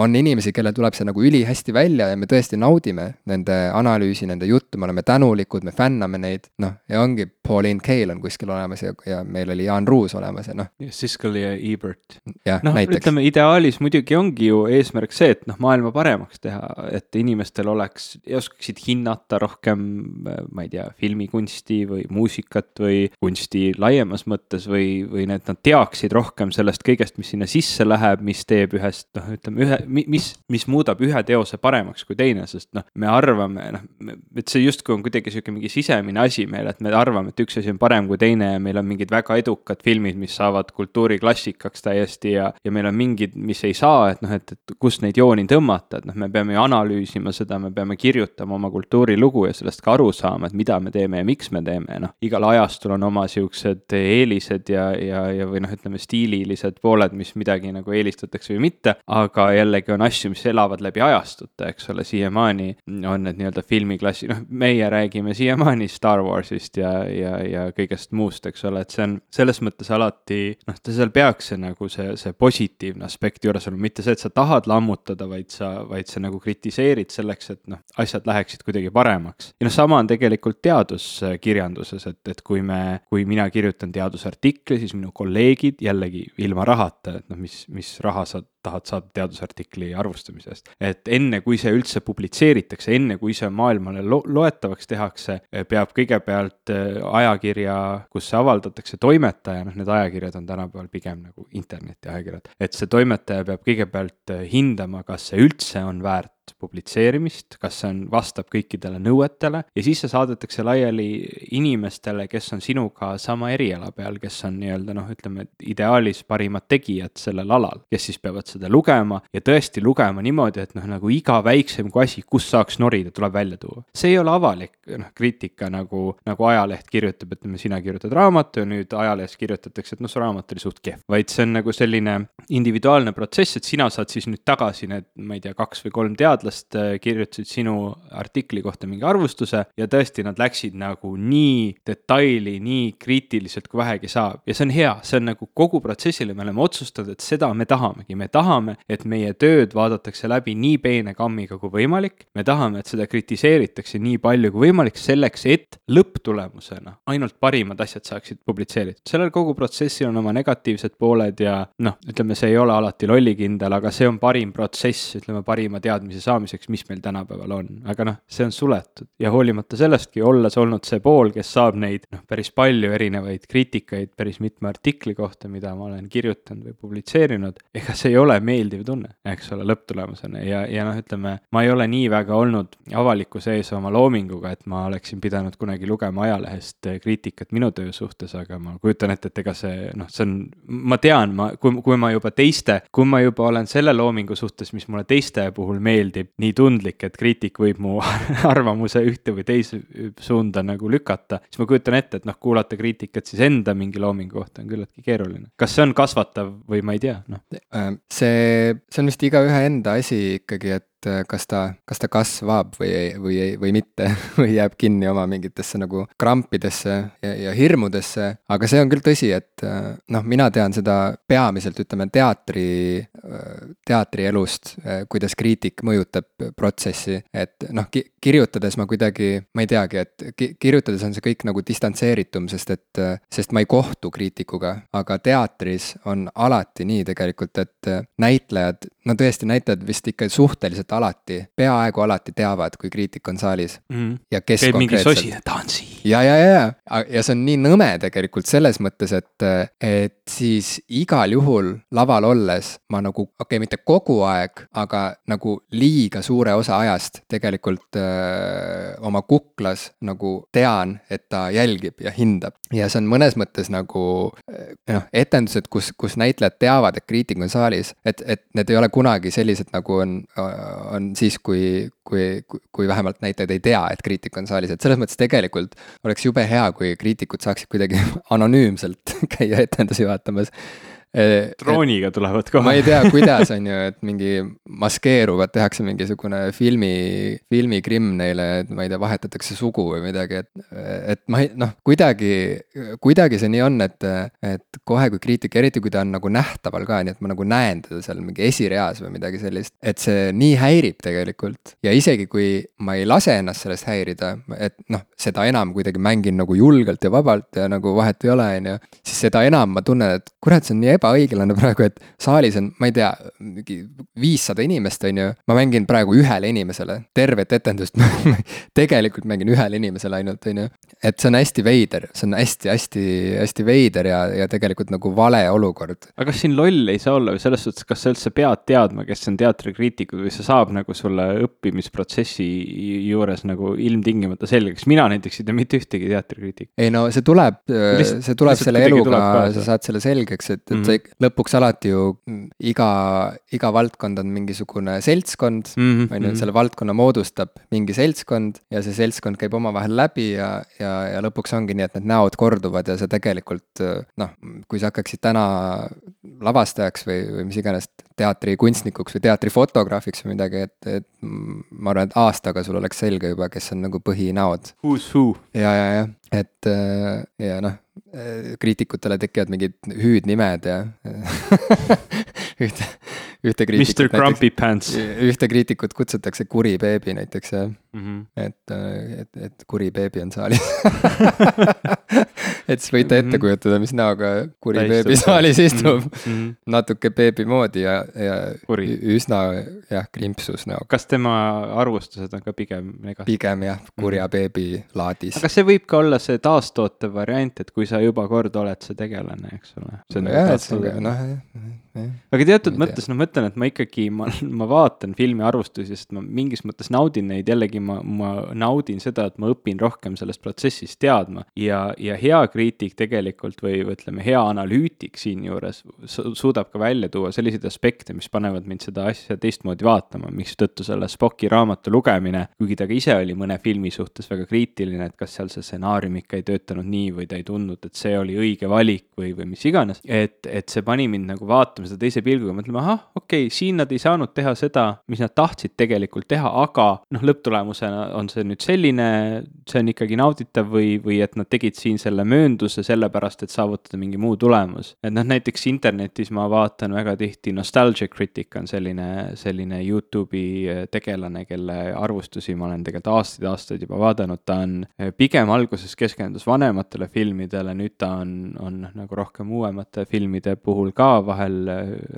on inimesi, kellel tuleb see nagu ülihästi välja ja me tõesti naudime nende analüüsi, nende juttu, me oleme tänulikud, me fänname neid, noh, ja ongi Pauline Kael on kuskil olemas ja, ja meil oli Jaan Ruus olemas ja noh. Siskel ja Ebert. noh, ütleme ideaalis muidugi ongi ju eesmärk see, et noh, maailma paremaks teha, et inimestel oleks, oskaksid hinnata rohkem, ma ei tea, filmikunsti või muusikat või kunsti laiemas mõttes või, või et nad teaksid rohkem sellest kõigest, mis sinna sisse läheb, mis teeb ühest, noh, ütleme ühe mis, mis muudab ühe teose paremaks kui teine, sest noh, me arvame, noh, et see justkui on kuidagi sihuke mingi sisemine asi meil, et me arvame, et üks asi on parem kui teine ja meil on mingid väga edukad filmid, mis saavad kultuuriklassikaks täiesti ja, ja meil on mingid, mis ei saa, et noh, et, et kus neid jooni tõmmata, et noh, me peame ju analüüsima seda, me peame kirjutama oma kultuurilugu ja sellest ka aru saama, et mida me teeme ja miks me teeme. Noh, igal ajastul on oma siuksed eelised ja, ja, ja või noh, ütleme stiililised pooled, mis midagi nagu eelistatakse või mitte, aga jälle jällegi on asju, mis elavad läbi ajastute, eks ole, siiamaani on need nii-öelda filmiklassi, noh, meie räägime siiamaani Star Warsist ja, ja, ja kõigest muust, eks ole, et see on selles mõttes alati noh, seal peaks see nagu see, see positiivne aspekt juures olema, mitte see, et sa tahad lammutada, vaid sa, vaid sa nagu kritiseerid selleks, et noh, asjad läheksid kuidagi paremaks. ja noh, sama on tegelikult teaduskirjanduses, et, et kui me, kui mina kirjutan teadusartikli, siis minu kolleegid jällegi ilma rahata, et noh, mis, mis raha sa tahad saada teadusartikli arvustamisest. et enne, kui see üldse publitseeritakse, enne kui see maailmale lo loetavaks tehakse, peab kõigepealt äh, ajakirja, kus see avaldatakse, toimetaja, noh, need ajakirjad on tänapäeval pigem nagu internetiajakirjad, et see toimetaja peab kõigepealt äh, hindama, kas see üldse on väärt publitseerimist, kas see on, vastab kõikidele nõuetele ja siis see saadetakse laiali inimestele, kes on sinuga sama eriala peal, kes on nii-öelda noh, ütleme ideaalis parimad tegijad sellel alal, kes siis peavad seda lugema ja tõesti lugema niimoodi, et noh, nagu iga väiksemgi asi, kus saaks norida, tuleb välja tuua. see ei ole avalik noh, kriitika nagu, nagu ajaleht kirjutab, ütleme, sina kirjutad raamatu ja nüüd ajalehes kirjutatakse, et noh, su raamat oli suht kehv, vaid see on nagu selline individuaalne protsess, et sina saad siis nüüd tagasi need, ma ei tea, kaks või kolm teadlast teadlast äh, kirjutasid sinu artikli kohta mingi arvustuse ja tõesti, nad läksid nagu nii detaili, nii kriitiliselt kui vähegi saab ja see on hea, see on nagu kogu protsessile me oleme otsustanud, et seda me tahamegi, me tahame, et meie tööd vaadatakse läbi nii peene kammiga kui võimalik. me tahame, et seda kritiseeritakse nii palju kui võimalik selleks, et lõpptulemusena ainult parimad asjad saaksid publitseeritud. sellel kogu protsessil on oma negatiivsed pooled ja noh, ütleme, see ei ole alati lollikindel, aga see on parim protsess, ütleme parima teadmise saamiseks, mis meil tänapäeval on, aga noh, see on suletud. Ja hoolimata sellestki, olles olnud see pool, kes saab neid noh, päris palju erinevaid kriitikaid päris mitme artikli kohta, mida ma olen kirjutanud või publitseerinud, ega see ei ole meeldiv tunne, eks ole, lõpptulemusena. Ja, ja noh, ütleme, ma ei ole nii väga olnud avalikkuse ees oma loominguga, et ma oleksin pidanud kunagi lugema ajalehest kriitikat minu töö suhtes, aga ma kujutan ette, et ega see noh, see on, ma tean, ma, kui, kui ma juba teiste, kui ma juba olen selle loomingu suhtes, mis mulle teiste puhul meeldib, meeldib, nii tundlik, et kriitik võib mu [LAUGHS] arvamuse ühte või teise suunda nagu lükata, siis ma kujutan ette, et noh, kuulata kriitikat siis enda mingi loomingu kohta on küllaltki keeruline. kas see on kasvatav või ma ei tea, noh. Äh, see, see on vist igaühe enda asi ikkagi, et et äh, kas ta, kas ta kasvab või, või, või mitte [LAUGHS] või jääb kinni oma mingitesse nagu krampidesse ja, ja hirmudesse. aga see on küll tõsi, et äh, noh, mina tean seda peamiselt ütleme teatri, teatrielust, kuidas kriitik mõjutab protsessi, et noh ki, kirjutades ma kuidagi, ma ei teagi, et ki, kirjutades on see kõik nagu distantseeritum, sest et, sest ma ei kohtu kriitikuga, aga teatris on alati nii tegelikult, et näitlejad, no tõesti, näitlejad vist ikka suhteliselt alati, peaaegu alati teavad, kui kriitik on saalis mm. ja kes Teeb konkreetselt. ta on siin. ja, ja, ja, ja, ja see on nii nõme tegelikult selles mõttes, et, et siis igal juhul laval olles ma nagu, okei okay,, mitte kogu aeg, aga nagu liiga suure osa ajast tegelikult öö, oma kuklas nagu tean, et ta jälgib ja hindab. ja see on mõnes mõttes nagu noh, etendused, kus, kus näitlejad teavad, et kriitik on saalis, et, et need ei ole kunagi sellised, nagu on, on siis, kui, kui, kui vähemalt näitlejad ei tea, et kriitik on saalis, et selles mõttes tegelikult oleks jube hea, kui kriitikud saaksid kuidagi [LAUGHS] anonüümselt [LAUGHS] käia etendusi vaatamas drooniga tulevad kohe. ma ei tea, kuidas on ju, et mingi maskeeruvad, tehakse mingisugune filmi, filmikrimm neile, et ma ei tea, vahetatakse sugu või midagi, et. et ma ei, noh, kuidagi, kuidagi see nii on, et, et kohe, kui kriitik, eriti kui ta on nagu nähtaval ka, nii et ma nagu näen teda seal mingi esireas või midagi sellist. et see nii häirib tegelikult ja isegi kui ma ei lase ennast sellest häirida, et noh, seda enam kuidagi mängin nagu julgelt ja vabalt ja nagu vahet ei ole, on ju. siis seda enam ma tunnen, et kurat, see on nii ebaõiglane praegu, et saalis on, ma ei tea, mingi viissada inimest, on ju. ma mängin praegu ühele inimesele, tervet etendust [LAUGHS] tegelikult mängin ühele inimesele ainult, on ju. et see on hästi veider, see on hästi-hästi-hästi veider ja, ja tegelikult nagu vale olukord. aga kas siin loll ei saa olla või selles suhtes, kas sa üldse pead teadma, kes on teatrikriitikud või see saab nagu sulle õppimisprotsessi juures nagu ilmtingimata selgeks, mina näiteks ei tea mitte ühtegi teatrikriitikut. ei no see tuleb, see tuleb selle eluga, sa saad selle selgeks, et, et mm -hmm. Sa lõpuks alati ju iga, iga valdkond on mingisugune seltskond -hmm. on ju, selle valdkonna moodustab mingi seltskond ja see seltskond käib omavahel läbi ja, ja, ja lõpuks ongi nii, et need näod korduvad ja sa tegelikult noh, kui sa hakkaksid täna lavastajaks või, või mis iganes teatrikunstnikuks või teatrifotograafiks või midagi, et, et ma arvan, et aastaga sul oleks selge juba, kes on nagu põhinäod. Who's who. ja, ja, ja, et ja noh kriitikutele tekivad mingid hüüdnimed ja [LAUGHS] ühte, ühte kriitikut. Mr Grumpy Pants. ühte kriitikut kutsutakse kuri beebi näiteks ja mm, -hmm. et, et, et kuri beebi on saalis [LAUGHS] et siis võite ette mhm. kujutada, mis näoga kuri beebi saalis istub mm. -hmm. natuke beebi moodi ja, ja kuri. üsna jah, krimpsus näoga. kas tema arvustused on ka pigem negatiivsed? pigem jah, kurja mm -hmm. beebi laadis. aga see võib ka olla see taastootev variant, et kui sa juba kord oled see tegelane, eks ole. jah, aga teatud mõttes noh, ma ütlen, et ma ikkagi, ma, [LAUGHS] ma vaatan filmi arvustusi, sest ma mingis mõttes naudin neid, jällegi ma, ma naudin seda, et ma õpin rohkem sellest protsessist teadma. ja, ja hea kriitik tegelikult või ütleme, hea analüütik siinjuures suudab ka välja tuua selliseid aspekte, mis panevad mind seda asja teistmoodi vaatama, mistõttu selle Spocki raamatu lugemine, kuigi ta ka ise oli mõne filmi suhtes väga kriitiline, et kas seal see stsenaarium ikka ei töötanud nii või ta ei tundnud, et see oli õige valik või, või mis iganes. et, et see pani mind nagu vaatama vaatame seda teise pilguga, mõtleme, ahah, okei okay,, siin nad ei saanud teha seda, mis nad tahtsid tegelikult teha, aga noh, lõpptulemusena on see nüüd selline, see on ikkagi nauditav või, või et nad tegid siin selle möönduse sellepärast, et saavutada mingi muu tulemus. et noh, näiteks internetis ma vaatan väga tihti, Nostalgia Critic on selline, selline Youtube'i tegelane, kelle arvustusi ma olen tegelikult aastaid-aastaid juba vaadanud, ta on pigem alguses keskendus vanematele filmidele, nüüd ta on, on nagu rohkem uuemate filmide puhul ka vahel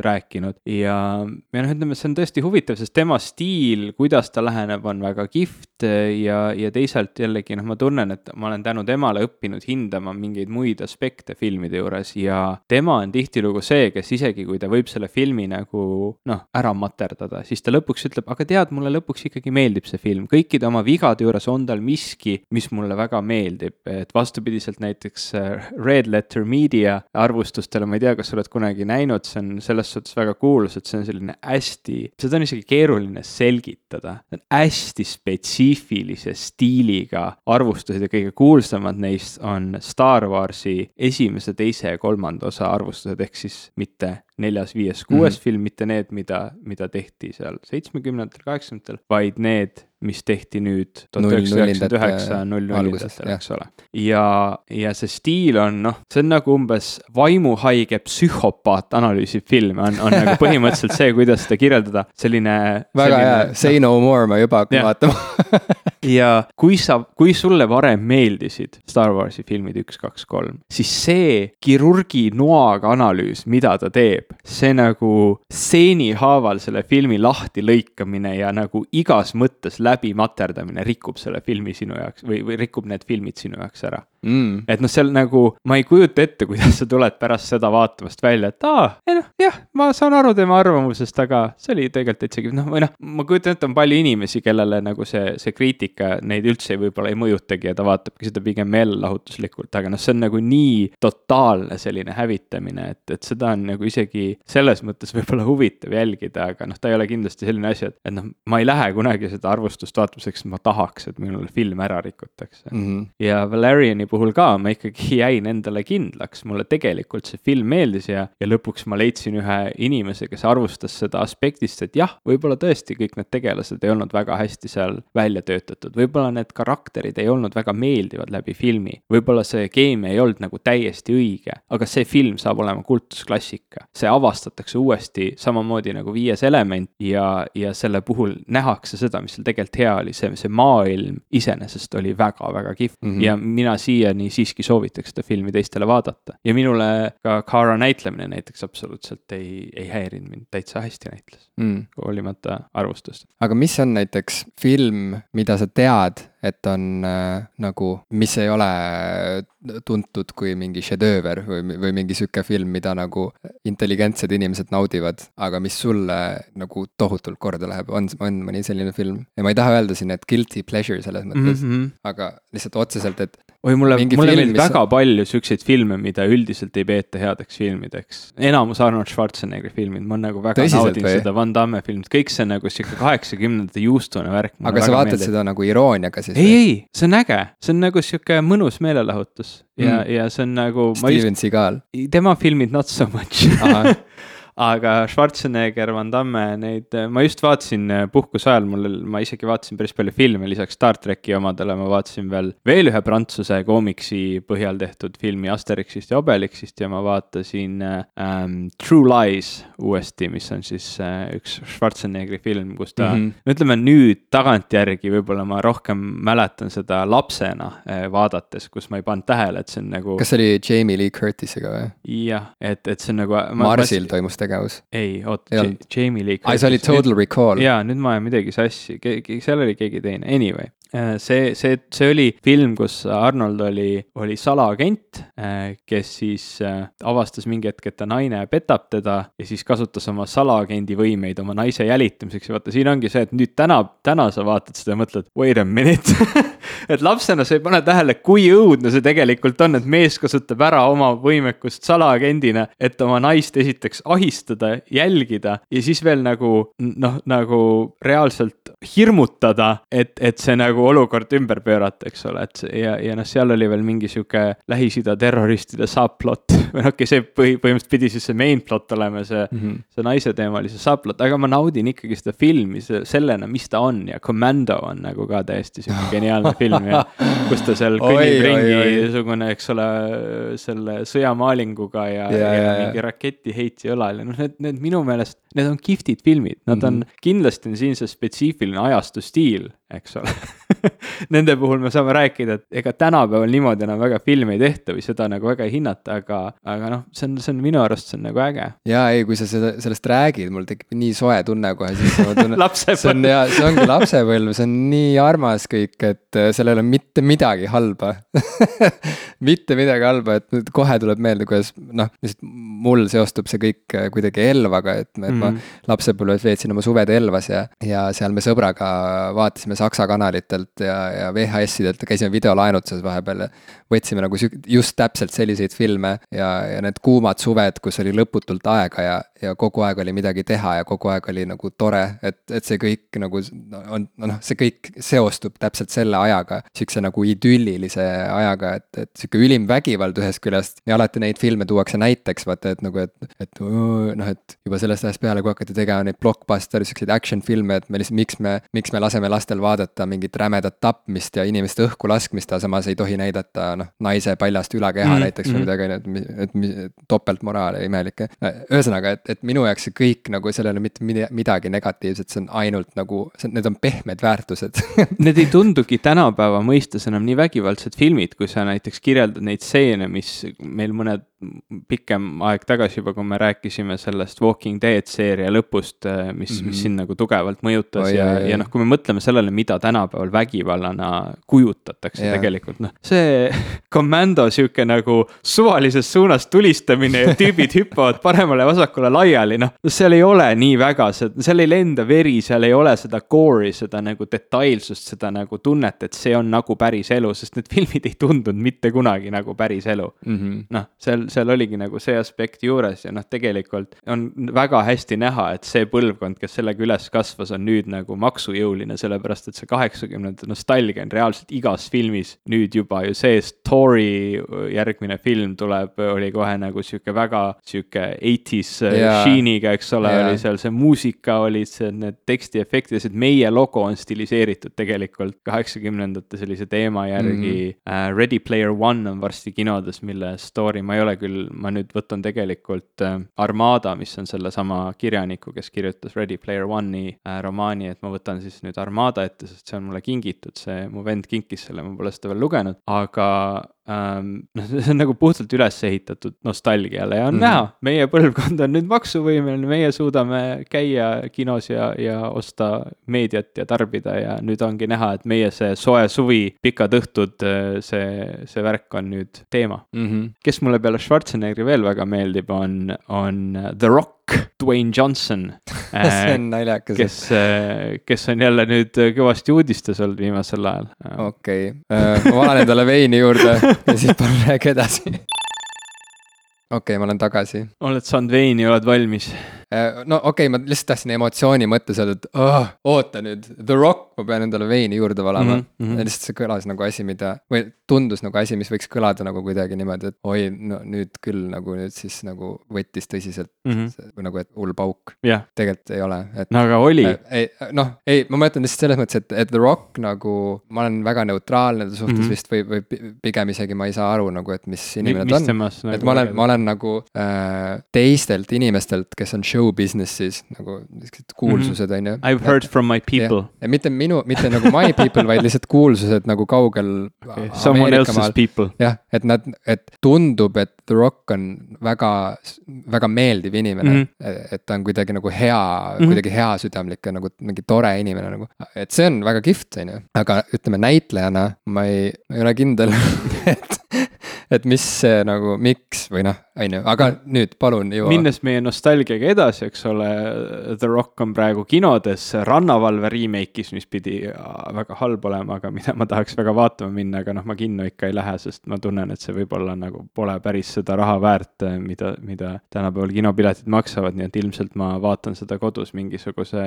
rääkinud. Ja, ja noh, ütleme, see on tõesti huvitav, sest tema stiil, kuidas ta läheneb, on väga kihvt ja, ja teisalt jällegi noh, ma tunnen, et ma olen tänu temale õppinud hindama mingeid muid aspekte filmide juures ja tema on tihtilugu see, kes isegi kui ta võib selle filmi nagu noh, ära materdada, siis ta lõpuks ütleb, aga tead, mulle lõpuks ikkagi meeldib see film, kõikide oma vigade juures on tal miski, mis mulle väga meeldib, et vastupidiselt näiteks äh, Red Letter Media arvustustele, ma ei tea, kas sa oled kunagi näinud, see on selles suhtes väga kuulus, et see on selline hästi, seda on isegi keeruline selgitada. Need hästi spetsiifilise stiiliga arvustused ja kõige kuulsamad neist on Star Warsi esimese, teise ja kolmanda osa arvustused, ehk siis mitte neljas, viies, kuues mm Mhm. -hmm. film, mitte need, mida, mida tehti seal seitsmekümnendatel, kaheksakümnendatel, vaid need, mis tehti nüüd tuhat üheksasada üheksakümmend üheksa, null nullindatel, eks ole. ja, ja see stiil on noh, see on nagu umbes vaimuhaige psühhopaat analüüsib filme, on, on nagu [LAUGHS] põhimõtteliselt see, kuidas seda kirjeldada, selline. väga hea, Say no more ma juba hakkan vaatama [LAUGHS] ja kui sa, kui sulle varem meeldisid Star Warsi filmid üks, kaks, kolm, siis see kirurgi noaga analüüs, mida ta teeb, see nagu stseeni haaval selle filmi lahti lõikamine ja nagu igas mõttes läbi materdamine rikub selle filmi sinu jaoks või, või rikub need filmid sinu jaoks ära mm.. et noh, seal nagu ma ei kujuta ette, kuidas sa tuled pärast seda vaatamast välja, et aa, ei noh, jah, ma saan aru tema arvamusest, aga see oli tegelikult täitsa noh, või noh, ma kujutan ette, on palju inimesi, kellele nagu see, see kriitika neid üldse võib-olla ei mõjutagi ja ta vaatabki seda pigem meelelahutuslikult, aga noh, see on nagu nii totaalne selline hävitamine, et, et seda on nagu isegi selles mõttes võib-olla huvitav jälgida, aga noh, ta ei ole kindlasti selline asi, et, et noh, ma ei lähe kunagi seda arvustust vaatamiseks, ma tahaks, et minul film ära rikutakse Mm -hmm. ja Valeriani puhul ka ma ikkagi jäin endale kindlaks, mulle tegelikult see film meeldis ja, ja lõpuks ma leidsin ühe inimese, kes arvustas seda aspektist, et jah, võib-olla tõesti kõik need tegelased ei olnud väga hästi seal välja töötatud, võib-olla need karakterid ei olnud väga meeldivad läbi filmi, võib-olla see keemia ei olnud nagu täiesti õige, aga see film saab olema kultusklassika. See avastatakse uuesti samamoodi nagu Viies element ja, ja selle puhul nähakse seda, mis seal tegelikult hea oli, see, see maailm iseenesest oli väga-väga kihvt mm. -hmm. ja mina siiani siiski soovitaks seda filmi teistele vaadata. ja minule ka Cara näitlemine näiteks absoluutselt ei, ei häirinud mind, täitsa hästi näitles, Mm. hoolimata arvustust. aga mis on näiteks film, mida sa tead, et on äh, nagu, mis ei ole tuntud kui mingi šedööver või, või mingi sihuke film, mida nagu intelligentsed inimesed naudivad, aga mis sulle nagu tohutult korda läheb, on, on mõni selline film? ja ma ei taha öelda siin, et guilty pleasure selles mõttes mm, -hmm. aga lihtsalt otseselt, et oi, mulle, mulle meeldib väga palju siukseid filme, mida üldiselt ei peeta headeks filmideks. enamus Arnold Schwarzeneggeri filmid, ma nagu väga Tõsiselt naudin või? seda Van Damme filmid, kõik see nagu sihuke kaheksakümnendate juustune värk. aga sa vaatad meeldib. seda nagu irooniaga siis ei, ei, see on äge, see on nagu sihuke mõnus meelelahutus. Ja Mm. ja see on nagu, Steven Seagal, just, tema filmid not so much [LAUGHS] aga Schwarzenegger, Van Damme, neid, ma just vaatasin äh, puhkuse ajal, mul, ma isegi vaatasin päris palju filme, lisaks Star tracki omadele ma vaatasin veel, veel ühe prantsuse koomiksi põhjal tehtud filmi Asterixist ja Obelixist ja ma vaatasin äh, ähm, True Lies uuesti, mis on siis äh, üks Schwarzeneggeri film, kus ta mm. -hmm. ütleme nüüd tagantjärgi võib-olla ma rohkem mäletan seda lapsena äh, vaadates, kus ma ei pannud tähele, et see on nagu kas see oli Jamie Lee Curtis'iga või? jah, et, et see on nagu. Marsil toimus tegevus. ei, olnud. Jamie Lee ai, see oli Total Recall. jaa, nüüd ma ajan midagi sassi, keegi, seal oli keegi teine, anyway. see, see, see oli film, kus Arnold oli, oli salaagent, kes siis äh, avastas mingi hetk, et ta naine petab teda ja siis kasutas oma salaagendi võimeid oma naise jälitamiseks ja vaata, siin ongi see, et nüüd täna, täna sa vaatad seda ja mõtled, wait a minute [LAUGHS] et lapsena sa ei pane tähele, kui õudne see tegelikult on, et mees kasutab ära oma võimekust salaagendina, et oma naist esiteks ahistada, jälgida ja siis veel nagu noh, nagu reaalselt hirmutada, et, et see nagu olukord ümber pöörata, eks ole, et ja, ja noh, seal oli veel mingi sihuke Lähis-Ida terroristide subplot [LAUGHS] või noh, okei, see põhi, põhimõtteliselt pidi siis see main plot olema, see mm. -hmm. see naiseteemalise subplot, aga ma naudin ikkagi seda filmi se- sellena, mis ta on ja Commando on nagu ka täiesti sihuke [LAUGHS] geniaalne film ja [LAUGHS] kus ta seal kõnnib ringi niisugune, eks ole, selle sõjamaalinguga ja, Ja, ja, ja, ja, ja. mingi raketiheitja õlal ja noh, need, need minu meelest, need on kihvtid filmid, nad mm -hmm. Mhm. on, kindlasti on siin see spetsiifiline ajastustiil, eks ole [LAUGHS] Nende puhul me saame rääkida, et ega tänapäeval niimoodi enam väga filme ei tehta või seda nagu väga ei hinnata, aga, aga noh, see on, see on minu arust, see on nagu äge. jaa, ei, kui sa seda, sellest räägid, mul tekib nii soe tunne kohe sisse, ma tunnen. [LAUGHS] see on jaa, see ongi lapsepõlv, see on nii armas kõik, et seal ei ole mitte midagi halba [LAUGHS] mitte midagi halba, et nüüd kohe tuleb meelde, kuidas noh, lihtsalt mul seostub see kõik äh, kuidagi Elvaga, et me, et ma Mhm. lapsepõlves veetsin oma suved Elvas ja, ja seal me sõbraga vaatasime Saksa kanalitelt ja, ja VHS-idelt käisime videolaenutuses vahepeal ja võtsime nagu just täpselt selliseid filme ja, ja need kuumad suved, kus oli lõputult aega ja, ja kogu aeg oli midagi teha ja kogu aeg oli nagu tore, et, et see kõik nagu on, noh, see kõik seostub täpselt selle ajaga sihukese nagu idüllilise ajaga, et, et sihuke ülim vägivald ühest küljest ja alati neid filme tuuakse näiteks, vaata, et nagu, et, et noh, et juba sellest ajast peale, kui hakati tegema neid blockbuster, siukseid action filme, et me lihtsalt, miks me, miks me laseme lastel vaadata mingit rämedat tapmist ja inimeste õhku laskmist, aga samas ei tohi näidata noh, naise paljast ülakeha mm -hmm. näiteks või midagi, on ju, et, et, et topeltmoraal ja imelik. ühesõnaga, et, et minu jaoks see kõik nagu sellel ei ole mitte midagi negatiivset, see on ainult nagu, need on pehmed väärtused [LAUGHS] Need ei tundugi tänapäeva mõistes enam nii vägivaldsed filmid, kui sa näiteks kirjeldad neid stseene, mis meil mõned pikem aeg tagasi juba, kui me rääkisime sellest Walking Dead seeria lõpust, mis mm, -hmm. mis mhm. sind nagu tugevalt mõjutas oh, ja, ja, ja noh, kui me mõtleme sellele, mida tänapäeval vägivallana kujutatakse yeah. tegelikult, noh, see [LAUGHS] komando sihuke nagu suvalises suunas tulistamine ja tüübid hüppavad paremale-vasakule laiali, noh, seal ei ole nii väga seal ei lenda veri, seal ei ole seda gore'i, seda nagu detailsust, seda nagu tunnet, et see on nagu päris elu, sest need [LAUGHS] filmid ei tundunud mitte kunagi nagu päris elu mm -hmm.. noh, seal seal oligi nagu see aspekt juures ja noh, tegelikult on väga hästi näha, et see põlvkond, kes sellega üles kasvas, on nüüd nagu maksujõuline, sellepärast et see kaheksakümnendate nostalgia on reaalselt igas filmis nüüd juba ju sees. Tori järgmine film tuleb, oli kohe nagu sihuke väga sihuke eighties yeah. Sheeniga, eks ole oli seal see muusika, olid see, need tekstiefektid, see meie logo on stiliseeritud tegelikult kaheksakümnendate sellise teema järgi mm. -hmm. Ready Player One on varsti kinodes, mille story ma ei ole küll, ma nüüd võtan tegelikult äh, Armada, mis on sellesama kirjaniku, kes kirjutas Ready Player One'i äh, romaani, et ma võtan siis nüüd Armada ette, sest see on mulle kingitud, see mu vend kinkis selle, ma pole seda veel lugenud, aga. [LAUGHS] noh, see on nagu puhtalt üles ehitatud nostalgiale ja on mm -hmm. näha, meie põlvkond on nüüd maksuvõimeline, meie suudame käia kinos ja, ja osta meediat ja tarbida ja nüüd ongi näha, et meie see soe suvi, pikad õhtud, see, see värk on nüüd teema mm. -hmm. kes mulle peale Schwarzeneggeri veel väga meeldib, on, on The Rock Dwayne Johnson [LAUGHS] see on naljakas. kes, kes on jälle nüüd kõvasti uudistes olnud viimasel ajal. okei okay., ma valan endale veini juurde ja siis palun räägi edasi. okei okay,, ma olen tagasi. oled saanud veini, oled valmis? Äh, no okei okay,, ma lihtsalt tahtsin emotsiooni mõttes öelda, et oh, oota nüüd, The Rock, ma pean endale veini juurde valama mm. -hmm. lihtsalt see kõlas nagu asi, mida, või tundus nagu asi, mis võiks kõlada nagu kuidagi niimoodi, et oi, no nüüd küll nagu nüüd siis nagu võttis tõsiselt mm -hmm. või nagu, et hull pauk yeah.. tegelikult ei ole, et. no aga oli äh,. ei, noh, ei, ma mõtlen lihtsalt selles mõttes, et, et The Rock nagu, ma olen väga neutraalne ta suhtes mm -hmm. vist või, või pigem isegi ma ei saa aru nagu, et mis inimene ta on. et nagu ma olen, ma olen nagu äh, teistelt inimestelt, kes on show show business'is nagu niisugused kuulsused, mhm. on ju. I have heard from my people. ja mitte minu, mitte nagu my [LAUGHS] people, vaid lihtsalt kuulsused nagu kaugel okay.. Someone else's people. jah, et nad, et tundub, et The Rock on väga, väga meeldiv inimene mm. -hmm. et ta on kuidagi nagu hea mm, -hmm. kuidagi heasüdamlik ja nagu mingi tore inimene nagu. et see on väga kihvt, on ju, aga ütleme näitlejana ma ei, ma ei ole kindel [LAUGHS] et et mis see nagu, miks või noh, on ju, aga nüüd palun jõua. minnes meie nostalgiaga edasi, eks ole, The Rock on praegu kinodes Rannavalve remake'is, mis pidi väga halb olema, aga mida ma tahaks väga vaatama minna, aga noh, ma kinno ikka ei lähe, sest ma tunnen, et see võib-olla nagu pole päris seda raha väärt, mida, mida tänapäeval kinopiletid maksavad, nii et ilmselt ma vaatan seda kodus mingisuguse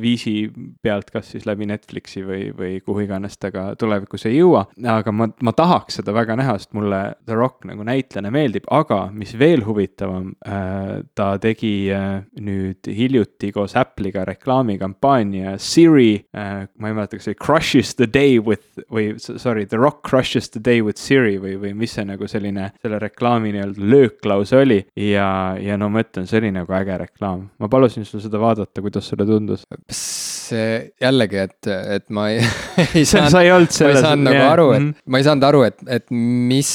viisi pealt, kas siis läbi Netflixi või, või kuhu iganes ta ka tulevikus ei jõua. aga ma, ma tahaks seda väga näha, sest mulle The Rock nagu näitlejana meeldib, aga mis veel huvitavam äh,, ta tegi äh, nüüd hiljuti koos Apple'iga reklaamikampaania Siri äh,, ma ei mäleta, kas see oli Crushes the day with või sorry, The Rock crushes the day with Siri või, või mis see nagu selline selle reklaami nii-öelda lööklause oli. ja, ja no ma ütlen, see oli nagu äge reklaam, ma palusin sul seda vaadata, kuidas sulle tundus? see jällegi, et, et ma ei, [LAUGHS] ei saanud, ma ei saanud nagu aru, et mm -hmm. ma ei saanud aru, et, et mis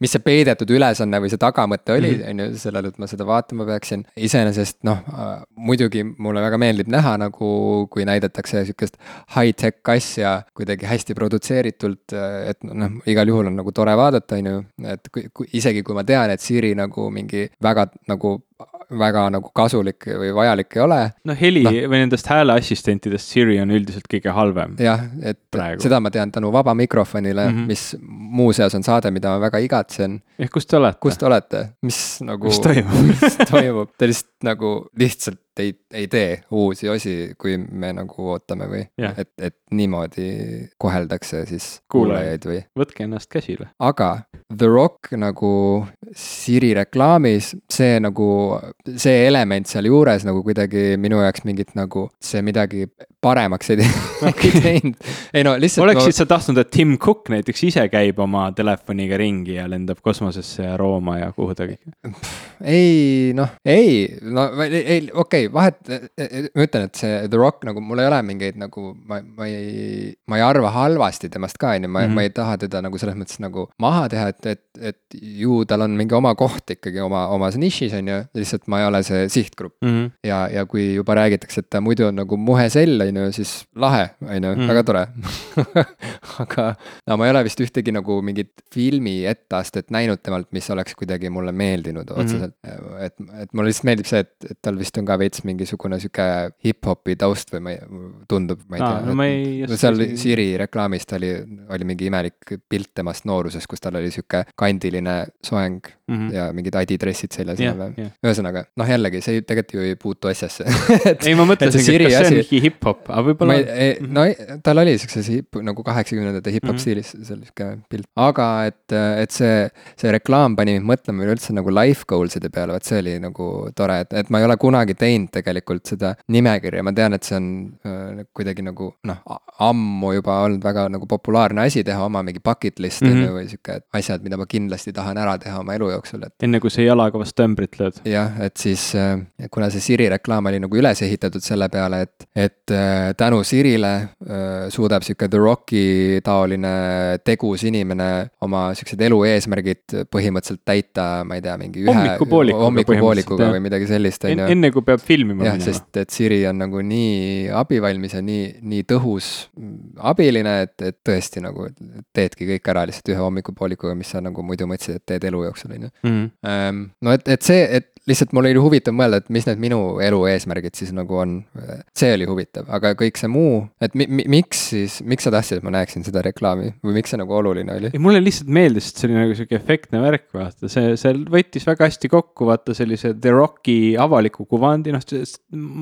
mis see peidetud ülesanne või see tagamõte oli, mhm. on ju, sellele, et ma seda vaatama peaksin. iseenesest noh, muidugi mulle väga meeldib näha nagu, kui näidatakse sihukest high-tech asja kuidagi hästi produtseeritult, et noh, igal juhul on nagu tore vaadata, on ju, et kui, kui isegi kui ma tean, et Siri nagu mingi väga nagu väga nagu kasulik või vajalik ei ole. no heli no. või nendest hääleassistentidest Siri on üldiselt kõige halvem. jah, et praegu. seda ma tean tänu vaba mikrofonile mm, -hmm. mis muuseas on saade, mida ma väga igatsen. ehk kus te olete? kus te olete, mis nagu. mis toimub [LAUGHS] mis toimub, te lihtsalt nagu lihtsalt ei, ei tee uusi osi, kui me nagu ootame või Jah. et, et niimoodi koheldakse siis kuulajaid või võtke ennast käsile. aga The Rock nagu Siri reklaamis, see nagu, see element sealjuures nagu kuidagi minu jaoks mingit nagu see midagi paremaks ei [LAUGHS] [LAUGHS] teinud ei no lihtsalt oleksid sa tahtnud, et Tim Cook näiteks ise käib oma telefoniga ringi ja lendab kosmosesse ja Rooma ja kuhu ta kõik. no, ei noh, ei, no ei, ei okei okay,, vahet, ma ütlen, et see The Rock nagu mul ei ole mingeid nagu ma, ma ei, ma ei arva halvasti temast ka, on ju, ma mm, Mhm. -hmm. ma ei taha teda nagu selles mõttes nagu maha teha, et, et, et ju tal on mingi oma koht ikkagi oma, omas nišis on ju, lihtsalt ma ei ole see sihtgrupp. Mhm. ja, ja kui juba räägitakse, et ta muidu on nagu muhe sell, on ju, siis lahe, on ju, Mhm. väga tore. [LAUGHS] aga no ma ei ole vist ühtegi nagu mingit filmi etteastet näinud temalt, mis oleks kuidagi mulle meeldinud Mhm. otseselt mm. -hmm. et, et mulle lihtsalt meeldib see, et, et tal vist on ka veits mingisugune sihuke hip-hopi taust või ma ei, tundub, ma ei tea no ma ei no seal isegi- Siri reklaamist oli, oli mingi imelik pilt temast noorusest, kus tal oli sihuke kandiline soeng Mhm. ja mingid adidressid seljas jah, enam-vähem. jah. ühesõnaga, noh jällegi see tegelikult ju ei puutu asjasse [LAUGHS] et ei, ma mõtlesingi, et kas see on mingi hip-hop, aga ma võib-olla no tal oli siukses hip, nagu kaheksakümnendate hip-hop Mhm. stiilis seal sihuke pilt, aga et, et see, see reklaam pani mind mõtlema üleüldse nagu life goals'ide peale, vot see oli nagu tore, et, et ma ei ole kunagi teinud tegelikult seda nimekirja, ma tean, et see on äh, kuidagi nagu noh, ammu juba olnud väga nagu populaarne asi teha oma mingi bucket list on Mhm. ju, või sihuke asjad, mida ma kindlasti tahan ära teha oma elu jooksul, et enne kui sa jalaga vastu ämbrit lööd. jah, et siis äh, kuna see Siri reklaam oli nagu üles ehitatud selle peale, et, et äh, tänu Sirile äh, suudab sihuke The Rocki taoline tegus inimene oma siuksed elu eesmärgid põhimõtteliselt täita, ma ei tea, mingi ühe Hommikupoolikuga hommikupoolikuga või midagi sellist, on ju enne kui peab filmima minema. sest et Siri on nagu nii abivalmis ja nii, nii tõhus mm, abiline, et, et tõesti nagu teedki kõik ära lihtsalt ühe hommikupoolikuga, mis sa nagu muidu mõtlesid, et teed elu jooksul, on ju. Mhm. Ehm, no et, et see, et lihtsalt mul oli huvitav mõelda, et mis need minu elu eesmärgid siis nagu on. see oli huvitav, aga kõik see muu, et mi, mi, miks siis, miks sa tahtsid, et ma näeksin seda reklaami või miks see nagu oluline oli? ei, mulle lihtsalt meeldis, et see oli nagu sihuke efektne värk, vaata, see, see võttis väga hästi kokku, vaata sellise The Rocki avaliku kuvandi, noh,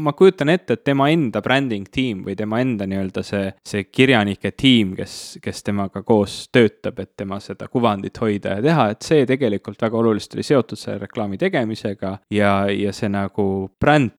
ma kujutan ette, et tema enda branding tiim või tema enda nii-öelda see, see kirjanike tiim, kes, kes temaga koos töötab, et tema seda kuvandit hoida ja teha, et see tegelikult väga oluliselt oli seotud selle reklaami tegemisega ja, ja see nagu bränd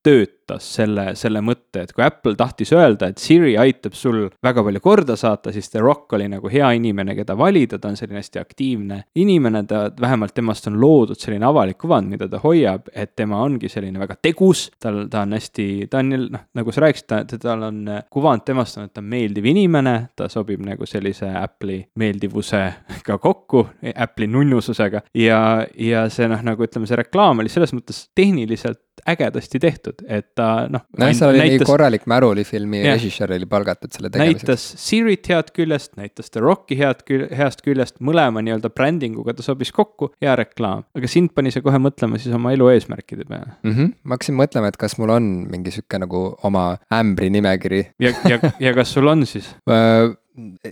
töötas selle, selle mõtte, et kui Apple tahtis öelda, et Siri aitab sul väga palju korda saata, siis The Rock oli nagu hea inimene, keda valida, ta on selline hästi aktiivne inimene, ta, vähemalt temast on loodud selline avalik kuvand, mida ta hoiab, et tema ongi selline väga tegus, tal, ta on hästi, ta on noh, nagu sa rääkisid, ta, tal on kuvand temast on, et ta on meeldiv inimene, ta sobib nagu sellise Apple'i meeldivusega kokku, Apple'i nunnususega. Ja, ja see noh, nagu ütleme, see reklaam oli selles mõttes tehniliselt ägedasti tehtud, et ta noh. nojah, seal oli nii korralik märulifilmi Jah. režissöör oli palgatud selle tegemiseks. näitas Sirit head küljest, näitas The Rocki head kül-, heast küljest, mõlema nii-öelda brändinguga ta sobis kokku, hea reklaam. aga sind pani see kohe mõtlema siis oma elu eesmärkide peale. mm. -hmm. ma hakkasin mõtlema, et kas mul on mingi sihuke nagu oma ämbrinimekiri ja, ja, ja kas sul on siis?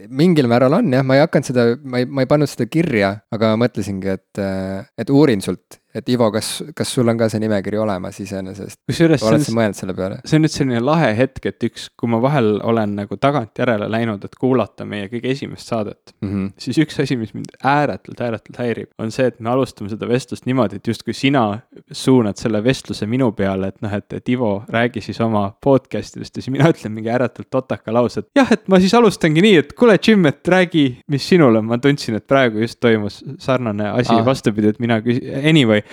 Mingil määral on jah, ma ei hakanud seda, ma ei, ma ei pannud seda kirja, aga mõtlesingi, et, et uurin sult, et Ivo, kas, kas sul on ka see nimekiri olemas iseenesest? kusjuures see on sa mõelnud selle peale? see on nüüd selline lahe hetk, et üks, kui ma vahel olen nagu tagantjärele läinud, et kuulata meie kõige esimest saadet, Mm -hmm. siis üks asi, mis mind ääretult, ääretult häirib, on see, et me alustame seda vestlust niimoodi, et justkui sina suunad selle vestluse minu peale, et noh, et, et Ivo, räägi siis oma podcast idest ja siis mina ütlen mingi ääretult totaka lause, et jah, et ma siis alustangi nii, et kuule, Jim, et räägi, mis sinul on, ma tundsin, et praegu just toimus sarnane asi ah. vastupidi, et mina küsin, anyway